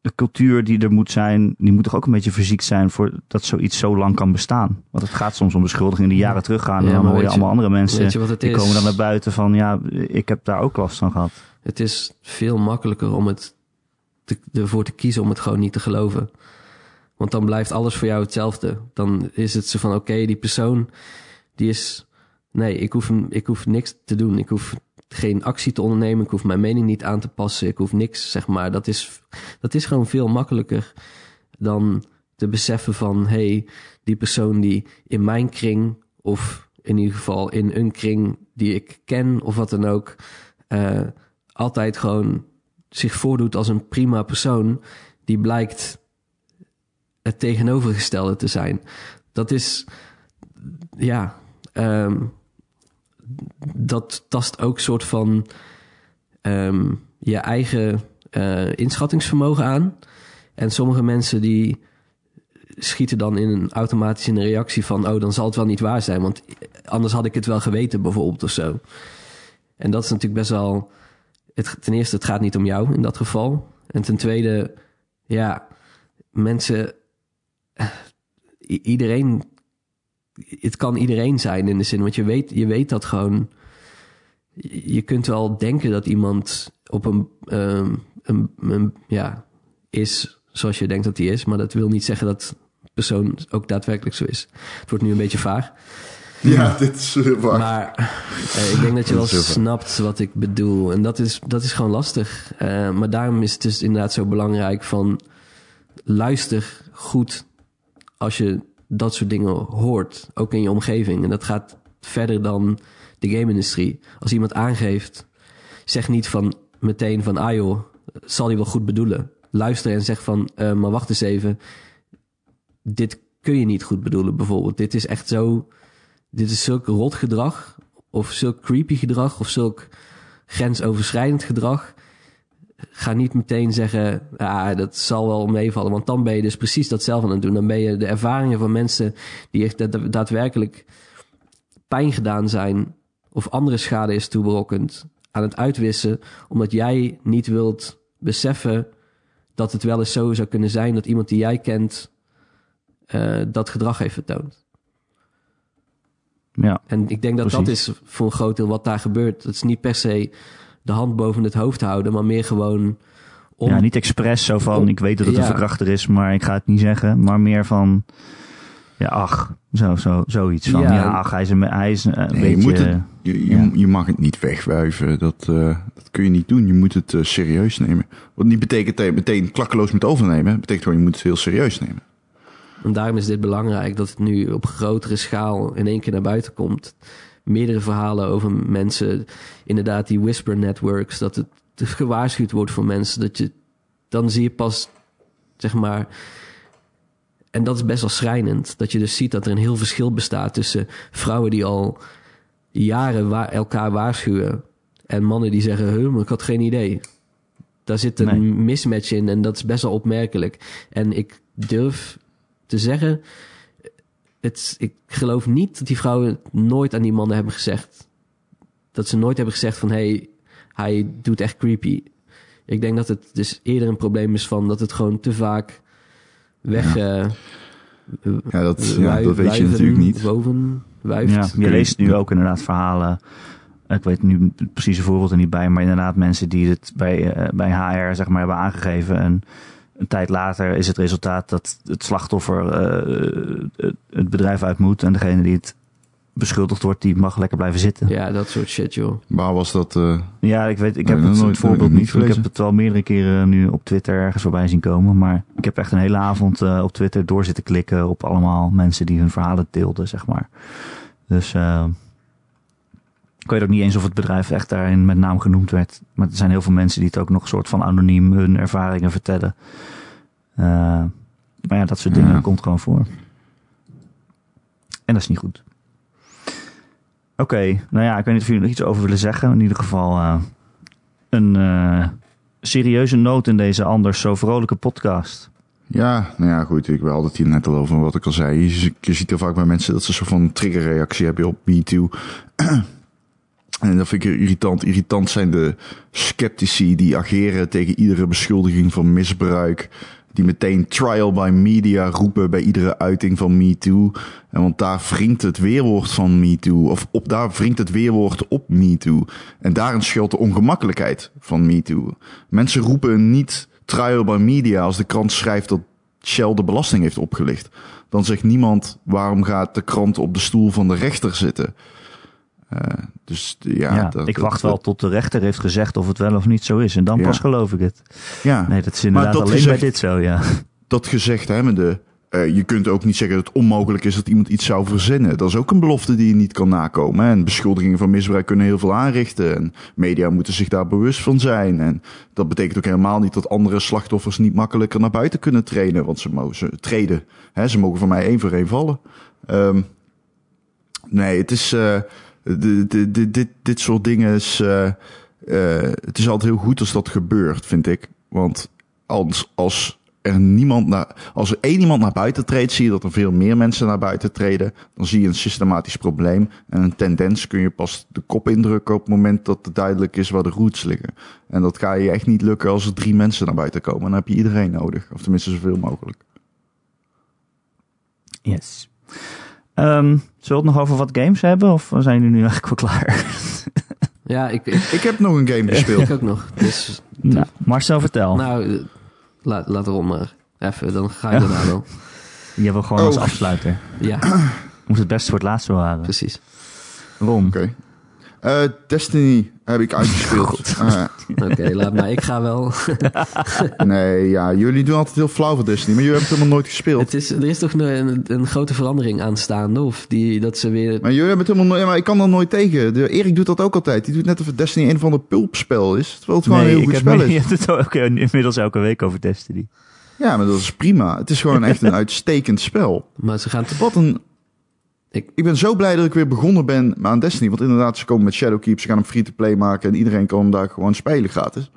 de cultuur die er moet zijn, die moet toch ook een beetje fysiek zijn voor dat zoiets zo lang kan bestaan. Want het gaat soms om beschuldigingen die jaren teruggaan. Ja, en dan hoor je allemaal andere mensen weet je wat het die is? komen dan naar buiten van ja, ik heb daar ook last van gehad. Het is veel makkelijker om het ervoor te kiezen om het gewoon niet te geloven. Want dan blijft alles voor jou hetzelfde. Dan is het zo van, oké, die persoon, die is... Nee, ik hoef, ik hoef niks te doen. Ik hoef geen actie te ondernemen. Ik hoef mijn mening niet aan te passen. Ik hoef niks, zeg maar. Dat is, dat is gewoon veel makkelijker dan te beseffen van... hey, die persoon die in mijn kring... of in ieder geval in een kring die ik ken of wat dan ook... eh, altijd gewoon zich voordoet als een prima persoon... die blijkt het tegenovergestelde te zijn. Dat is, ja, ehm, dat tast ook soort van ehm, je eigen eh, inschattingsvermogen aan. En sommige mensen die schieten dan in een automatisch in een reactie van... oh, dan zal het wel niet waar zijn, want anders had ik het wel geweten bijvoorbeeld of zo. En dat is natuurlijk best wel... Het, ten eerste, het gaat niet om jou in dat geval. En ten tweede, ja, mensen... iedereen... Het kan iedereen zijn in de zin, want je weet, je weet dat gewoon... Je kunt wel denken dat iemand op een, ehm, een, een ja, is zoals je denkt dat hij is, maar dat wil niet zeggen dat persoon ook daadwerkelijk zo is. Het wordt nu een beetje vaag. Ja, dit is uh, waar. Maar eh, ik denk dat je wel snapt wat ik bedoel. En dat is, dat is gewoon lastig. Eh, maar daarom is het dus inderdaad zo belangrijk van... luister goed als je dat soort dingen hoort. Ook in je omgeving. En dat gaat verder dan de game-industrie. Als iemand aangeeft, zeg niet van meteen van... ah joh, zal hij wel goed bedoelen. Luister en zeg van, eh, maar wacht eens even. Dit kun je niet goed bedoelen bijvoorbeeld. Dit is echt zo dit is zulk rot gedrag, of zulk creepy gedrag, of zulk grensoverschrijdend gedrag. Ga niet meteen zeggen, ah, dat zal wel meevallen, want dan ben je dus precies datzelfde aan het doen. Dan ben je de ervaringen van mensen die echt da- daadwerkelijk pijn gedaan zijn, of andere schade is toeberokkend, aan het uitwissen, omdat jij niet wilt beseffen dat het wel eens zo zou kunnen zijn dat iemand die jij kent eh, dat gedrag heeft vertoond. Ja, En ik denk dat dat is voor een groot deel wat daar gebeurt. Het is niet per se de hand boven het hoofd houden, maar meer gewoon om. ja niet expres zo van om- ik weet dat het ja. een verkrachter is, maar ik ga het niet zeggen. Maar meer van ja, ach, zo, zo, zoiets van Ja. ja, ach, hij is een, hij is een Nee, beetje... je, moet het, je, je, ja. je mag het niet wegwuiven. Dat, eh, dat kun je niet doen. Je moet het eh, serieus nemen. Wat niet betekent dat je meteen klakkeloos moet overnemen. Het betekent gewoon je moet het heel serieus nemen. En daarom is dit belangrijk dat het nu op grotere schaal in één keer naar buiten komt. Meerdere verhalen over mensen, inderdaad, die whisper networks, dat het gewaarschuwd wordt voor mensen. Dat je, dan zie je pas, zeg maar. En dat is best wel schrijnend. Dat je dus ziet dat er een heel verschil bestaat tussen vrouwen die al jaren wa- elkaar waarschuwen. En mannen die zeggen, maar ik had geen idee. Daar zit een Nee. mismatch in en dat is best wel opmerkelijk. En ik durf te zeggen, het, ik geloof niet dat die vrouwen nooit aan die mannen hebben gezegd. Dat ze nooit hebben gezegd van, hey, hij doet echt creepy. Ik denk dat het dus eerder een probleem is van dat het gewoon te vaak weg... eh, Ja, dat, ja, dat weet je natuurlijk niet. Woven, wuift. Ja, je leest nu ook inderdaad verhalen. Ik weet nu het precieze voorbeeld er niet bij, maar inderdaad mensen die het bij, eh, bij HR zeg maar hebben aangegeven. En een tijd later is het resultaat dat het slachtoffer eh, het- het bedrijf uit moet. En degene die het beschuldigd wordt, die mag lekker blijven zitten. Ja, Ja, dat soort shit, joh. Waar was dat? eh, ik weet, ik Nee, heb het, nooit- voorbeeld niet. Ik heb het wel meerdere keren nu op Twitter ergens voorbij zien komen. Maar ik heb echt een hele avond eh, op Twitter door zitten klikken op allemaal mensen die hun verhalen deelden, zeg maar. Dus eh, ik weet ook niet eens of het bedrijf echt daarin met naam genoemd werd. Maar er zijn heel veel mensen die het ook nog soort van anoniem hun ervaringen vertellen. Eh, maar ja, dat soort dingen Ja. komt gewoon voor. En dat is niet goed. Oké, nou ja, ik weet niet of jullie nog iets over willen zeggen. In ieder geval eh, een eh, serieuze noot in deze anders zo vrolijke podcast. ja, nou ja, goed. Ik had het hier net al over wat ik al zei. Je, je ziet er vaak bij mensen dat ze een soort van triggerreactie hebben op MeToo. En dat vind ik irritant. Irritant zijn de sceptici die ageren tegen iedere beschuldiging van misbruik. Die meteen trial by media roepen bij iedere uiting van MeToo. En want daar wringt het weerwoord van MeToo. Of op, daar wringt het weerwoord op MeToo. En daarin schuilt de ongemakkelijkheid van MeToo. Mensen roepen niet trial by media als de krant schrijft dat Shell de belasting heeft opgelicht. Dan zegt niemand waarom gaat de krant op de stoel van de rechter zitten. Uh, dus ja, ja dat, ik wacht wel tot de rechter heeft gezegd of het wel of niet zo is. En dan ja. pas geloof ik het. Ja. Nee, dat is inderdaad alleen gezegd, bij dit zo, ja. Dat gezegd hebbende, uh, je kunt ook niet zeggen dat het onmogelijk is dat iemand iets zou verzinnen. Dat is ook een belofte die je niet kan nakomen. Hè? En beschuldigingen van misbruik kunnen heel veel aanrichten. En media moeten zich daar bewust van zijn. En dat betekent ook helemaal niet dat andere slachtoffers niet makkelijker naar buiten kunnen trainen. Want ze mogen ze treden. Hè? Ze mogen van mij één voor één vallen. Um, nee, het is... Uh, dit, soort dingen is. Uh, uh, het is altijd heel goed als dat gebeurt, vind ik. Want als, als er niemand naar, als er één iemand naar buiten treedt, zie je dat er veel meer mensen naar buiten treden. Dan zie je een systematisch probleem. En een tendens kun je pas de kop indrukken op het moment dat het duidelijk is waar de roots liggen. En dat ga je echt niet lukken als er drie mensen naar buiten komen. Dan heb je iedereen nodig. Of tenminste zoveel mogelijk. Yes. Um, zullen we het nog over wat games hebben? Of zijn jullie nu eigenlijk wel klaar? [LAUGHS] ja, ik, ik, ik heb nog een game gespeeld. [LAUGHS] ik ook nog. Dus, nou, Marcel, vertel. Nou, laat, laat erom maar. Even, dan ga je daarna wel. Je wil gewoon oh. als afsluiter. Ja. Moet het best voor het laatste bewaren. Precies. Waarom? Oké. Okay. Uh, Destiny heb ik uitgespeeld. [LAUGHS] Uh, Oké, laat maar. Ik ga wel. [LAUGHS] nee, ja, jullie doen altijd heel flauw voor Destiny, maar jullie hebben het helemaal nooit gespeeld. Het is, er is toch een, een grote verandering aanstaande, of die, dat ze weer... Maar jullie hebben het helemaal nooit... Maar ik kan er nooit tegen. De, Erik doet dat ook altijd. Die doet net of het Destiny een van de pulpspel is. Terwijl het gewoon een heel goed spel is. Je [LAUGHS] hebt het ook inmiddels elke week over Destiny. Ja, maar dat is prima. Het is gewoon echt een uitstekend spel. Maar ze gaan... Wat een ik, ik ben zo blij dat ik weer begonnen ben aan Destiny. Want inderdaad, ze komen met Shadowkeep. Ze gaan hem free-to-play maken. En iedereen kan hem daar gewoon spelen gratis.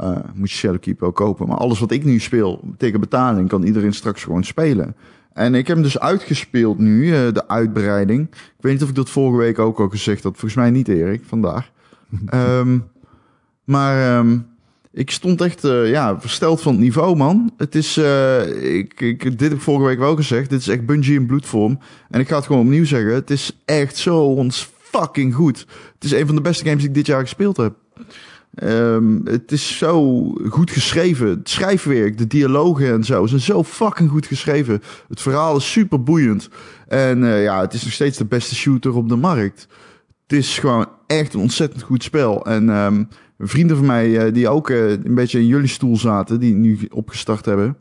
Uh, moet je Shadowkeep ook kopen. Maar alles wat ik nu speel tegen betaling, kan iedereen straks gewoon spelen. En ik heb hem dus uitgespeeld nu, uh, de uitbreiding. Ik weet niet of ik dat vorige week ook al gezegd had. Volgens mij niet, Erik, vandaag. um, [LAUGHS] maar um, ik stond echt uh, ja, versteld van het niveau, man. Het is, uh, ik, ik, dit heb ik vorige week wel gezegd. Dit is echt Bungie in bloedvorm. En ik ga het gewoon opnieuw zeggen. Het is echt zo ons fucking goed. Het is een van de beste games die ik dit jaar gespeeld heb. Um, het is zo goed geschreven. Het schrijfwerk, de dialogen en zo zijn zo fucking goed geschreven. Het verhaal is super boeiend. En uh, ja, het is nog steeds de beste shooter op de markt. Het is gewoon echt een ontzettend goed spel. En um, vrienden van mij, uh, die ook uh, een beetje in jullie stoel zaten, die nu opgestart hebben,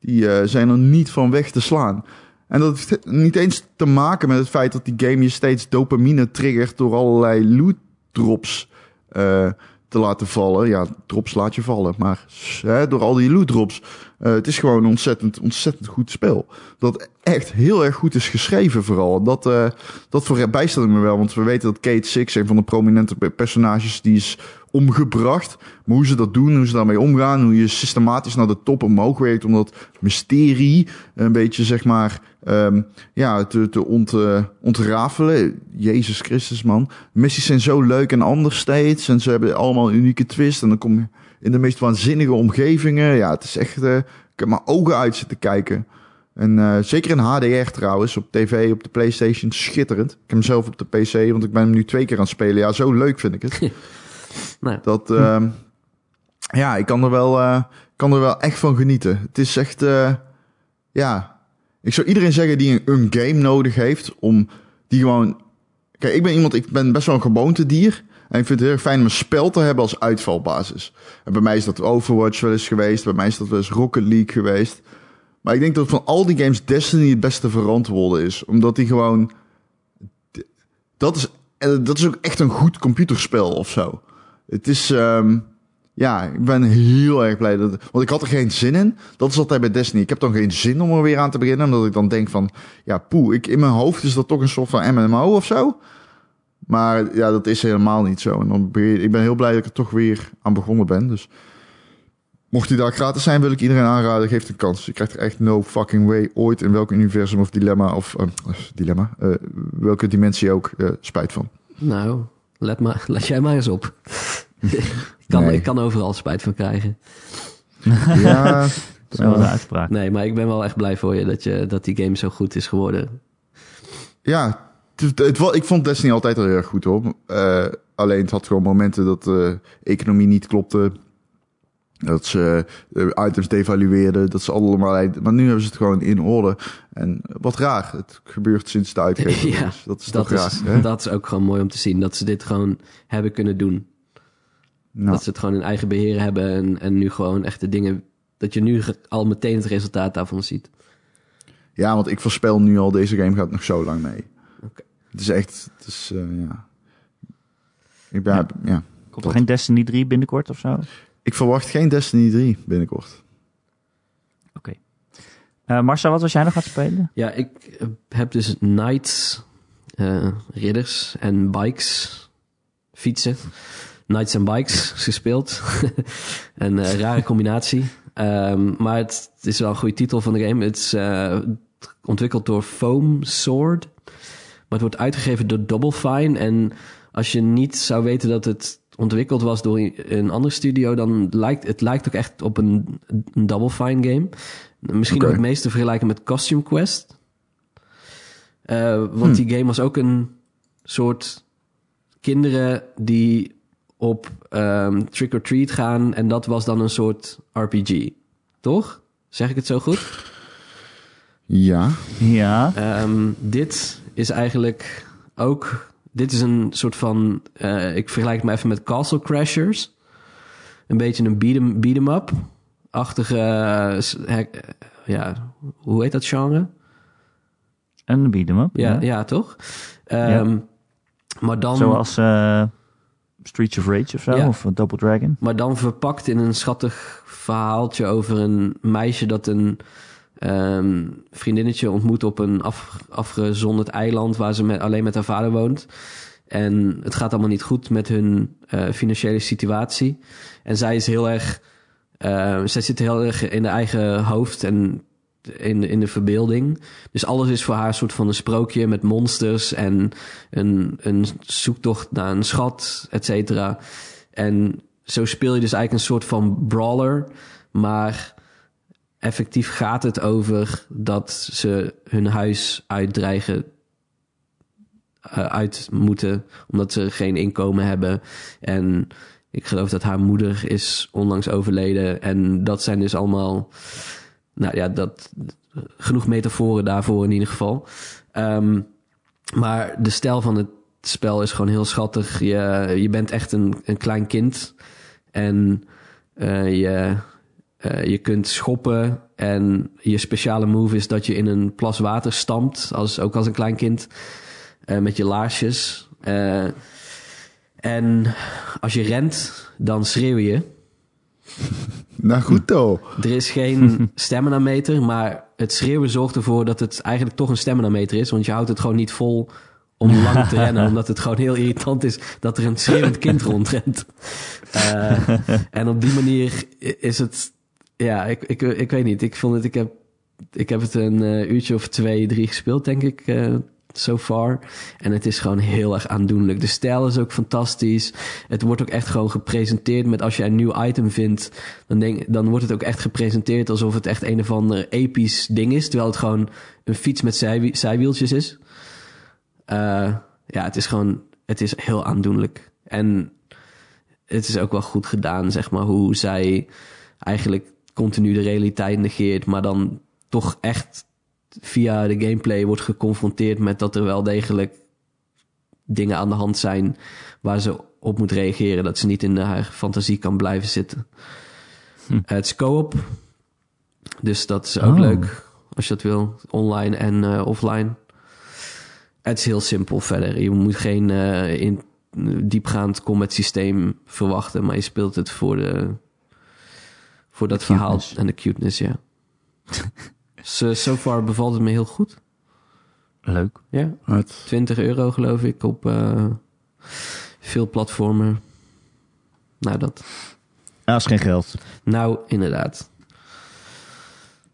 die uh, zijn er niet van weg te slaan. En dat heeft niet eens te maken met het feit dat die game je steeds dopamine triggert door allerlei loot drops te laten vallen. Ja, drops laat je vallen, maar hè, door al die loot drops. Uh, het is gewoon een ontzettend, ontzettend goed spel. Dat echt heel erg goed is geschreven vooral. Dat, uh, dat verbijsterde me wel, want we weten dat Kate Six, een van de prominente personages, die is omgebracht. Maar hoe ze dat doen, hoe ze daarmee omgaan, hoe je systematisch naar de top omhoog werkt om dat mysterie een beetje, zeg maar, um, ja, te, te ont, uh, ontrafelen. Jezus Christus, man. missies zijn zo leuk en anders steeds. En ze hebben allemaal een unieke twist. En dan kom je in de meest waanzinnige omgevingen. Ja, het is echt, uh, ik heb mijn ogen uit zitten kijken. En uh, zeker in HDR trouwens, op tv, op de Playstation, schitterend. Ik heb hem zelf op de PC, want ik ben hem nu twee keer aan het spelen. Ja, zo leuk vind ik het. [LAUGHS] nee. Dat, uh, ja, ik kan er wel, uh, kan er wel echt van genieten. Het is echt, ja. Ik zou iedereen zeggen die een, game nodig heeft om die gewoon. Kijk, ik ben iemand, ik ben best wel een gewoontedier. En ik vind het heel fijn om een spel te hebben als uitvalbasis. En bij mij is dat Overwatch wel eens geweest. Bij mij is dat wel eens Rocket League geweest. Maar ik denk dat van al die games Destiny het beste verantwoorden is. Omdat die gewoon. Dat is, dat is ook echt een goed computerspel of zo. Het is. Um, ja, ik ben heel erg blij dat. Want ik had er geen zin in. Dat is altijd bij Destiny. Ik heb dan geen zin om er weer aan te beginnen. Omdat ik dan denk van. Ja, poe, ik, in mijn hoofd is dat toch een soort van MMO of zo. Maar ja, dat is helemaal niet zo. En dan ben, ik ben heel blij dat ik er toch weer aan begonnen ben. Dus mocht die daar gratis zijn, wil ik iedereen aanraden. Geef een kans. Je krijgt er echt no fucking way ooit in welk universum of dilemma of uh, dilemma, uh, welke dimensie ook uh, spijt van. Nou, maar, [LAUGHS] let jij maar eens op. ik, kan, Nee. ik kan overal spijt van krijgen. [LAUGHS] Ja, Zo was de uitspraak. Nee, maar ik ben wel echt blij voor je dat, je dat die game zo goed is geworden. ja het, ik vond Destiny altijd al heel erg goed hoor. Eh, alleen het had gewoon momenten dat de economie niet klopte. Dat ze eh, items devalueerden. Dat ze allemaal... Maar nu hebben ze het gewoon in orde. En wat raar. Het gebeurt sinds de [LAUGHS] uitgever. Ja, dus dat is Dat toch is, raar. hè? dat is ook gewoon mooi om te zien. Dat ze dit gewoon hebben kunnen doen. Nou, Dat ze het gewoon in eigen beheer hebben. En, en nu gewoon echt de dingen... Dat je nu al meteen het resultaat daarvan ziet. Ja, want ik voorspel nu al, deze game gaat nog zo lang mee. Oké. Het is echt, het is, eh, ja. Ik ben, ja. Komt er geen Destiny 3 binnenkort of zo? Ik verwacht geen Destiny 3 binnenkort. Oké. Eh Marcel, wat was jij nog aan het spelen? Ja, ik heb dus knights, eh, ridders en bikes, fietsen. Knights en bikes gespeeld. [LAUGHS] een eh, rare combinatie. Ehm, maar het, het is wel een goede titel van de game. Het is eh, ontwikkeld door Foam Sword. Maar het wordt uitgegeven door Double Fine. En als je niet zou weten dat het ontwikkeld was door een andere studio... dan lijkt het lijkt ook echt op een, een Double Fine game. Misschien ook het meest te vergelijken met Costume Quest. Eh, want die game was ook een soort kinderen die op ehm, trick or treat gaan en dat was dan een soort RPG, toch? Zeg ik het zo goed? Ja. Ja. Ehm, dit is eigenlijk ook. Dit is een soort van. eh, ik vergelijk het maar even met Castle Crashers. Een beetje een beat'em beat up achtige eh, eh, ja, hoe heet dat genre? En beat 'em up. Ja, ja. toch? Ehm, Maar dan. Zoals eh, Streets of Rage of zo, Ja. of eh, Double Dragon. Maar dan verpakt in een schattig verhaaltje over een meisje dat een ehm, vriendinnetje ontmoet op een af, afgezonderd eiland waar ze met, alleen met haar vader woont. En het gaat allemaal niet goed met hun eh, financiële situatie. En zij is heel erg. eh, zij zit heel erg in de eigen hoofd en in, in de verbeelding. Dus alles is voor haar een soort van een sprookje met monsters en een, een zoektocht naar een schat, et cetera. En zo speel je dus eigenlijk een soort van brawler, maar effectief gaat het over dat ze hun huis uitdreigen eh, uit moeten, omdat ze geen inkomen hebben. En ik geloof dat haar moeder is onlangs overleden. En dat zijn dus allemaal, nou ja, dat, genoeg metaforen daarvoor in ieder geval. Ehm, maar de stijl van het spel is gewoon heel schattig. Je, je bent echt een, een klein kind. En eh, je, eh, je kunt schoppen. En je speciale move is dat je in een plas water stampt. Als, ook als een klein kind. eh, met je laarsjes. En als je rent, dan schreeuw je. Nou goed toch. Er is geen [LAUGHS] stamina meter, maar het schreeuwen zorgt ervoor dat het eigenlijk toch een stamina meter is. Want je houdt het gewoon niet vol om lang te rennen, [LAUGHS] omdat het gewoon heel irritant is dat er een schreeuwend kind [LAUGHS] rondrent. Eh, en op die manier is het, ja, ik, ik, ik weet niet. Ik vond het, ik heb, ik heb het een eh, uurtje of twee, drie gespeeld, denk ik. eh so far. En het is gewoon heel erg aandoenlijk. De stijl is ook fantastisch. Het wordt ook echt gewoon gepresenteerd met als je een nieuw item vindt, dan, denk, dan wordt het ook echt gepresenteerd alsof het echt een of ander episch ding is. Terwijl het gewoon een fiets met zij, zijwieltjes is. Eh, ja, het is gewoon, het is heel aandoenlijk. En het is ook wel goed gedaan, zeg maar, hoe zij eigenlijk continu de realiteit negeert, maar dan toch echt via de gameplay wordt geconfronteerd met dat er wel degelijk dingen aan de hand zijn waar ze op moet reageren. Dat ze niet in haar fantasie kan blijven zitten. Hm. Het is co-op. Dus dat is ook Oh. leuk als je dat wil. Online en eh, offline. Het is heel simpel verder. Je moet geen eh, in, diepgaand combat systeem verwachten. Maar je speelt het voor, de, voor dat De verhaal en de cuteness, ja. [LAUGHS] so, so far bevalt het me heel goed. Leuk. Ja, Het, 20 euro geloof ik op eh, veel platformen. Nou, dat. Dat is geen geld. Nou, inderdaad.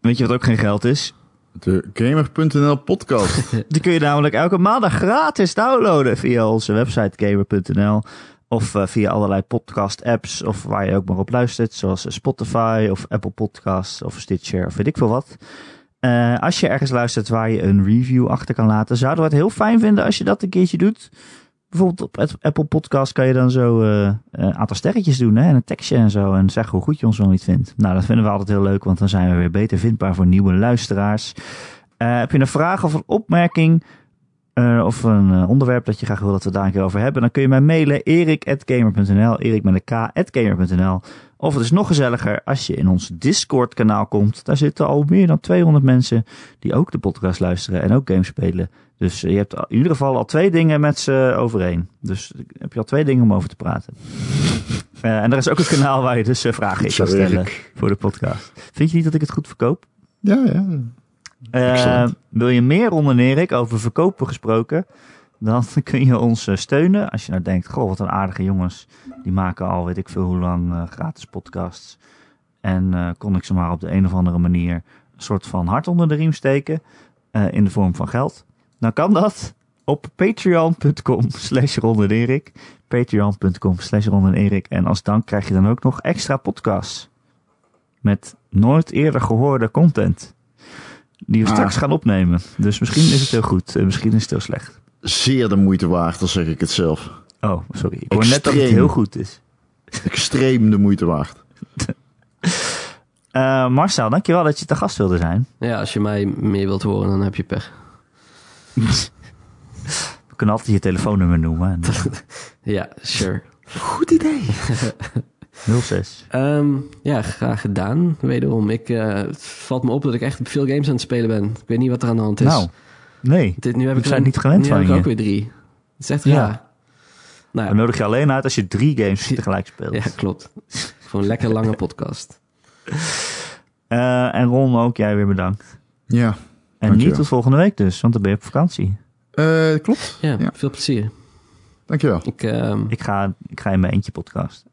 Weet je wat ook geen geld is? De Gamer.nl podcast. [LAUGHS] Die kun je namelijk elke maandag gratis downloaden via onze website gamer.nl. Of uh, via allerlei podcast apps of waar je ook maar op luistert. Zoals Spotify of Apple Podcasts of Stitcher of weet ik veel wat. Uh, als je ergens luistert waar je een review achter kan laten, zouden we het heel fijn vinden als je dat een keertje doet. Bijvoorbeeld op Apple Podcast kan je dan zo een aantal sterretjes doen hè, en een tekstje en zo. En zeggen hoe goed je ons wel niet vindt. Nou, dat vinden we altijd heel leuk, want dan zijn we weer beter vindbaar voor nieuwe luisteraars. Heb je een vraag of een opmerking of een onderwerp dat je graag wil dat we daar een keer over hebben, dan kun je mij mailen erik.gamer.nl, erik met een k.gamer.nl. Of het is nog gezelliger als je in ons Discord kanaal komt. Daar zitten al meer dan 200 mensen die ook de podcast luisteren en ook games spelen. Dus je hebt in ieder geval al twee dingen met ze overeen. Dus heb je al twee dingen om over te praten. Uh, [LAUGHS] en er is ook een kanaal waar je dus uh, vragen in kan stellen voor de podcast. Vind je niet dat ik het goed verkoop? Ja, ja. Uh, wil je meer onder Erik over verkopen gesproken? Dan [LAUGHS] kun je ons steunen. Als je nou denkt, goh, wat een aardige jongens. Die maken al weet ik veel hoe lang gratis podcasts. En kon ik ze maar op de een of andere manier een soort van hart onder de riem steken. in de vorm van geld. Dan kan dat op patreon.com slash rondenerik. Patreon.com slash rondenerik. En als dank krijg je dan ook nog extra podcasts. Met nooit eerder gehoorde content. Die we ah. straks gaan opnemen. Dus misschien is het heel goed. Misschien is het heel slecht. Zeer de moeite waard, dan zeg ik het zelf. Oh, sorry. Ik hoor net dat het heel goed is. Extreem de moeite waard. uh, [LAUGHS] Marcel, dankjewel dat je te gast wilde zijn. Ja, als je mij meer wilt horen, dan heb je pech. [LAUGHS] We kunnen altijd je telefoonnummer noemen. [LAUGHS] ja, sure. Goed idee. 06. Um, ja, graag gedaan. Wederom. Ik, uh, het valt me op dat ik echt veel games aan het spelen ben. Ik weet niet wat er aan de hand is. Nou, nee. Dit, nu heb ik zijn niet gewend nu van heb je. ik ook weer drie. Het is echt raar. Ja. Nou, Dan nodig je alleen uit als je drie games tegelijk speelt. Ja, klopt. Gewoon een lekker lange podcast. Uh, [LAUGHS] en Ron, ook jij weer bedankt. Ja. En niet tot volgende week dus, want dan ben je op vakantie. Uh, klopt. Ja, ja, veel plezier. Dankjewel. Ik, uh, ik, ga, ik ga in mijn eentje podcast.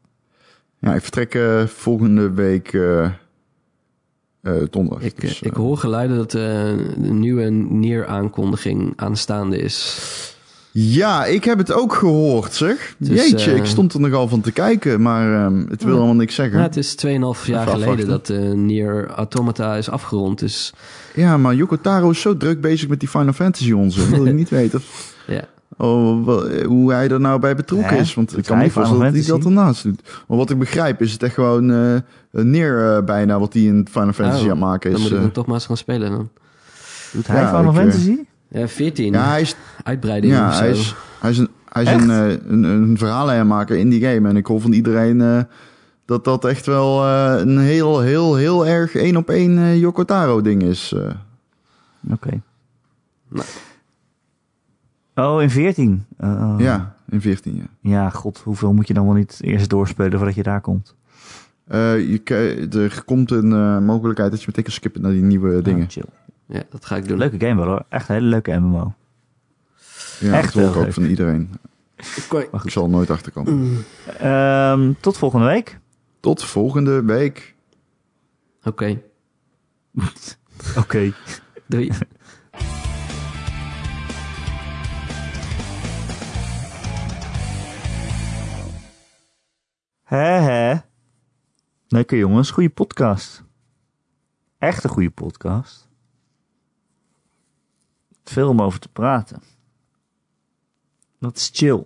Ja, ik vertrek uh, volgende week donderdag. Ik, dus, ik hoor geluiden dat een nieuwe Nier-aankondiging aanstaande is. Ja, ik heb het ook gehoord, zeg. Dus, Jeetje, ik stond er nogal van te kijken, maar um, het wil allemaal niks zeggen. Ja, het is 2,5 jaar geleden dat uh, Nier Automata is afgerond, dus... Ja, maar Yoko Taro is zo druk bezig met die Final Fantasy onze. wil ik [LAUGHS] niet weten. ja. Oh, hoe hij er nou bij betrokken ja, is. Want ik kan me niet voorstellen dat hij dat ernaast doet. Maar wat ik begrijp is het echt gewoon uh, neer uh, bijna wat hij in Final Fantasy oh, aan het maken is. Dan moet ik hem toch maar eens gaan spelen dan. Doet hij ja, Final Fantasy? Ja, 14. Ja, hij is, Uitbreiding ja, of zo. Hij is, hij is een, hij is een, een, een verhalenmaker in die game. En ik hoor van iedereen uh, dat dat echt wel uh, een heel, heel, heel erg één op één uh, Yoko Taro ding is. Oké. Okay. Nou. Oh, in 14? Uh, ja, in 14, ja. Ja, god, hoeveel moet je dan wel niet eerst doorspelen voordat je daar komt? je, er komt een mogelijkheid dat je meteen kan skippen naar die nieuwe dingen. Oh, chill. Ja, dat ga ik doen. Leuke game wel hoor. Echt een hele leuke MMO. Ja, Echt dat ik ook van iedereen. Okay. Ik zal er nooit achterkomen. Mm. [CLEARS THROAT] Um, tot volgende week. Tot volgende week. Oké. Okay. [LAUGHS] Oké. Okay. Doei. Hè hè. Lekker jongens, goede podcast. Echt een goede podcast. Veel om over te praten. Dat is chill.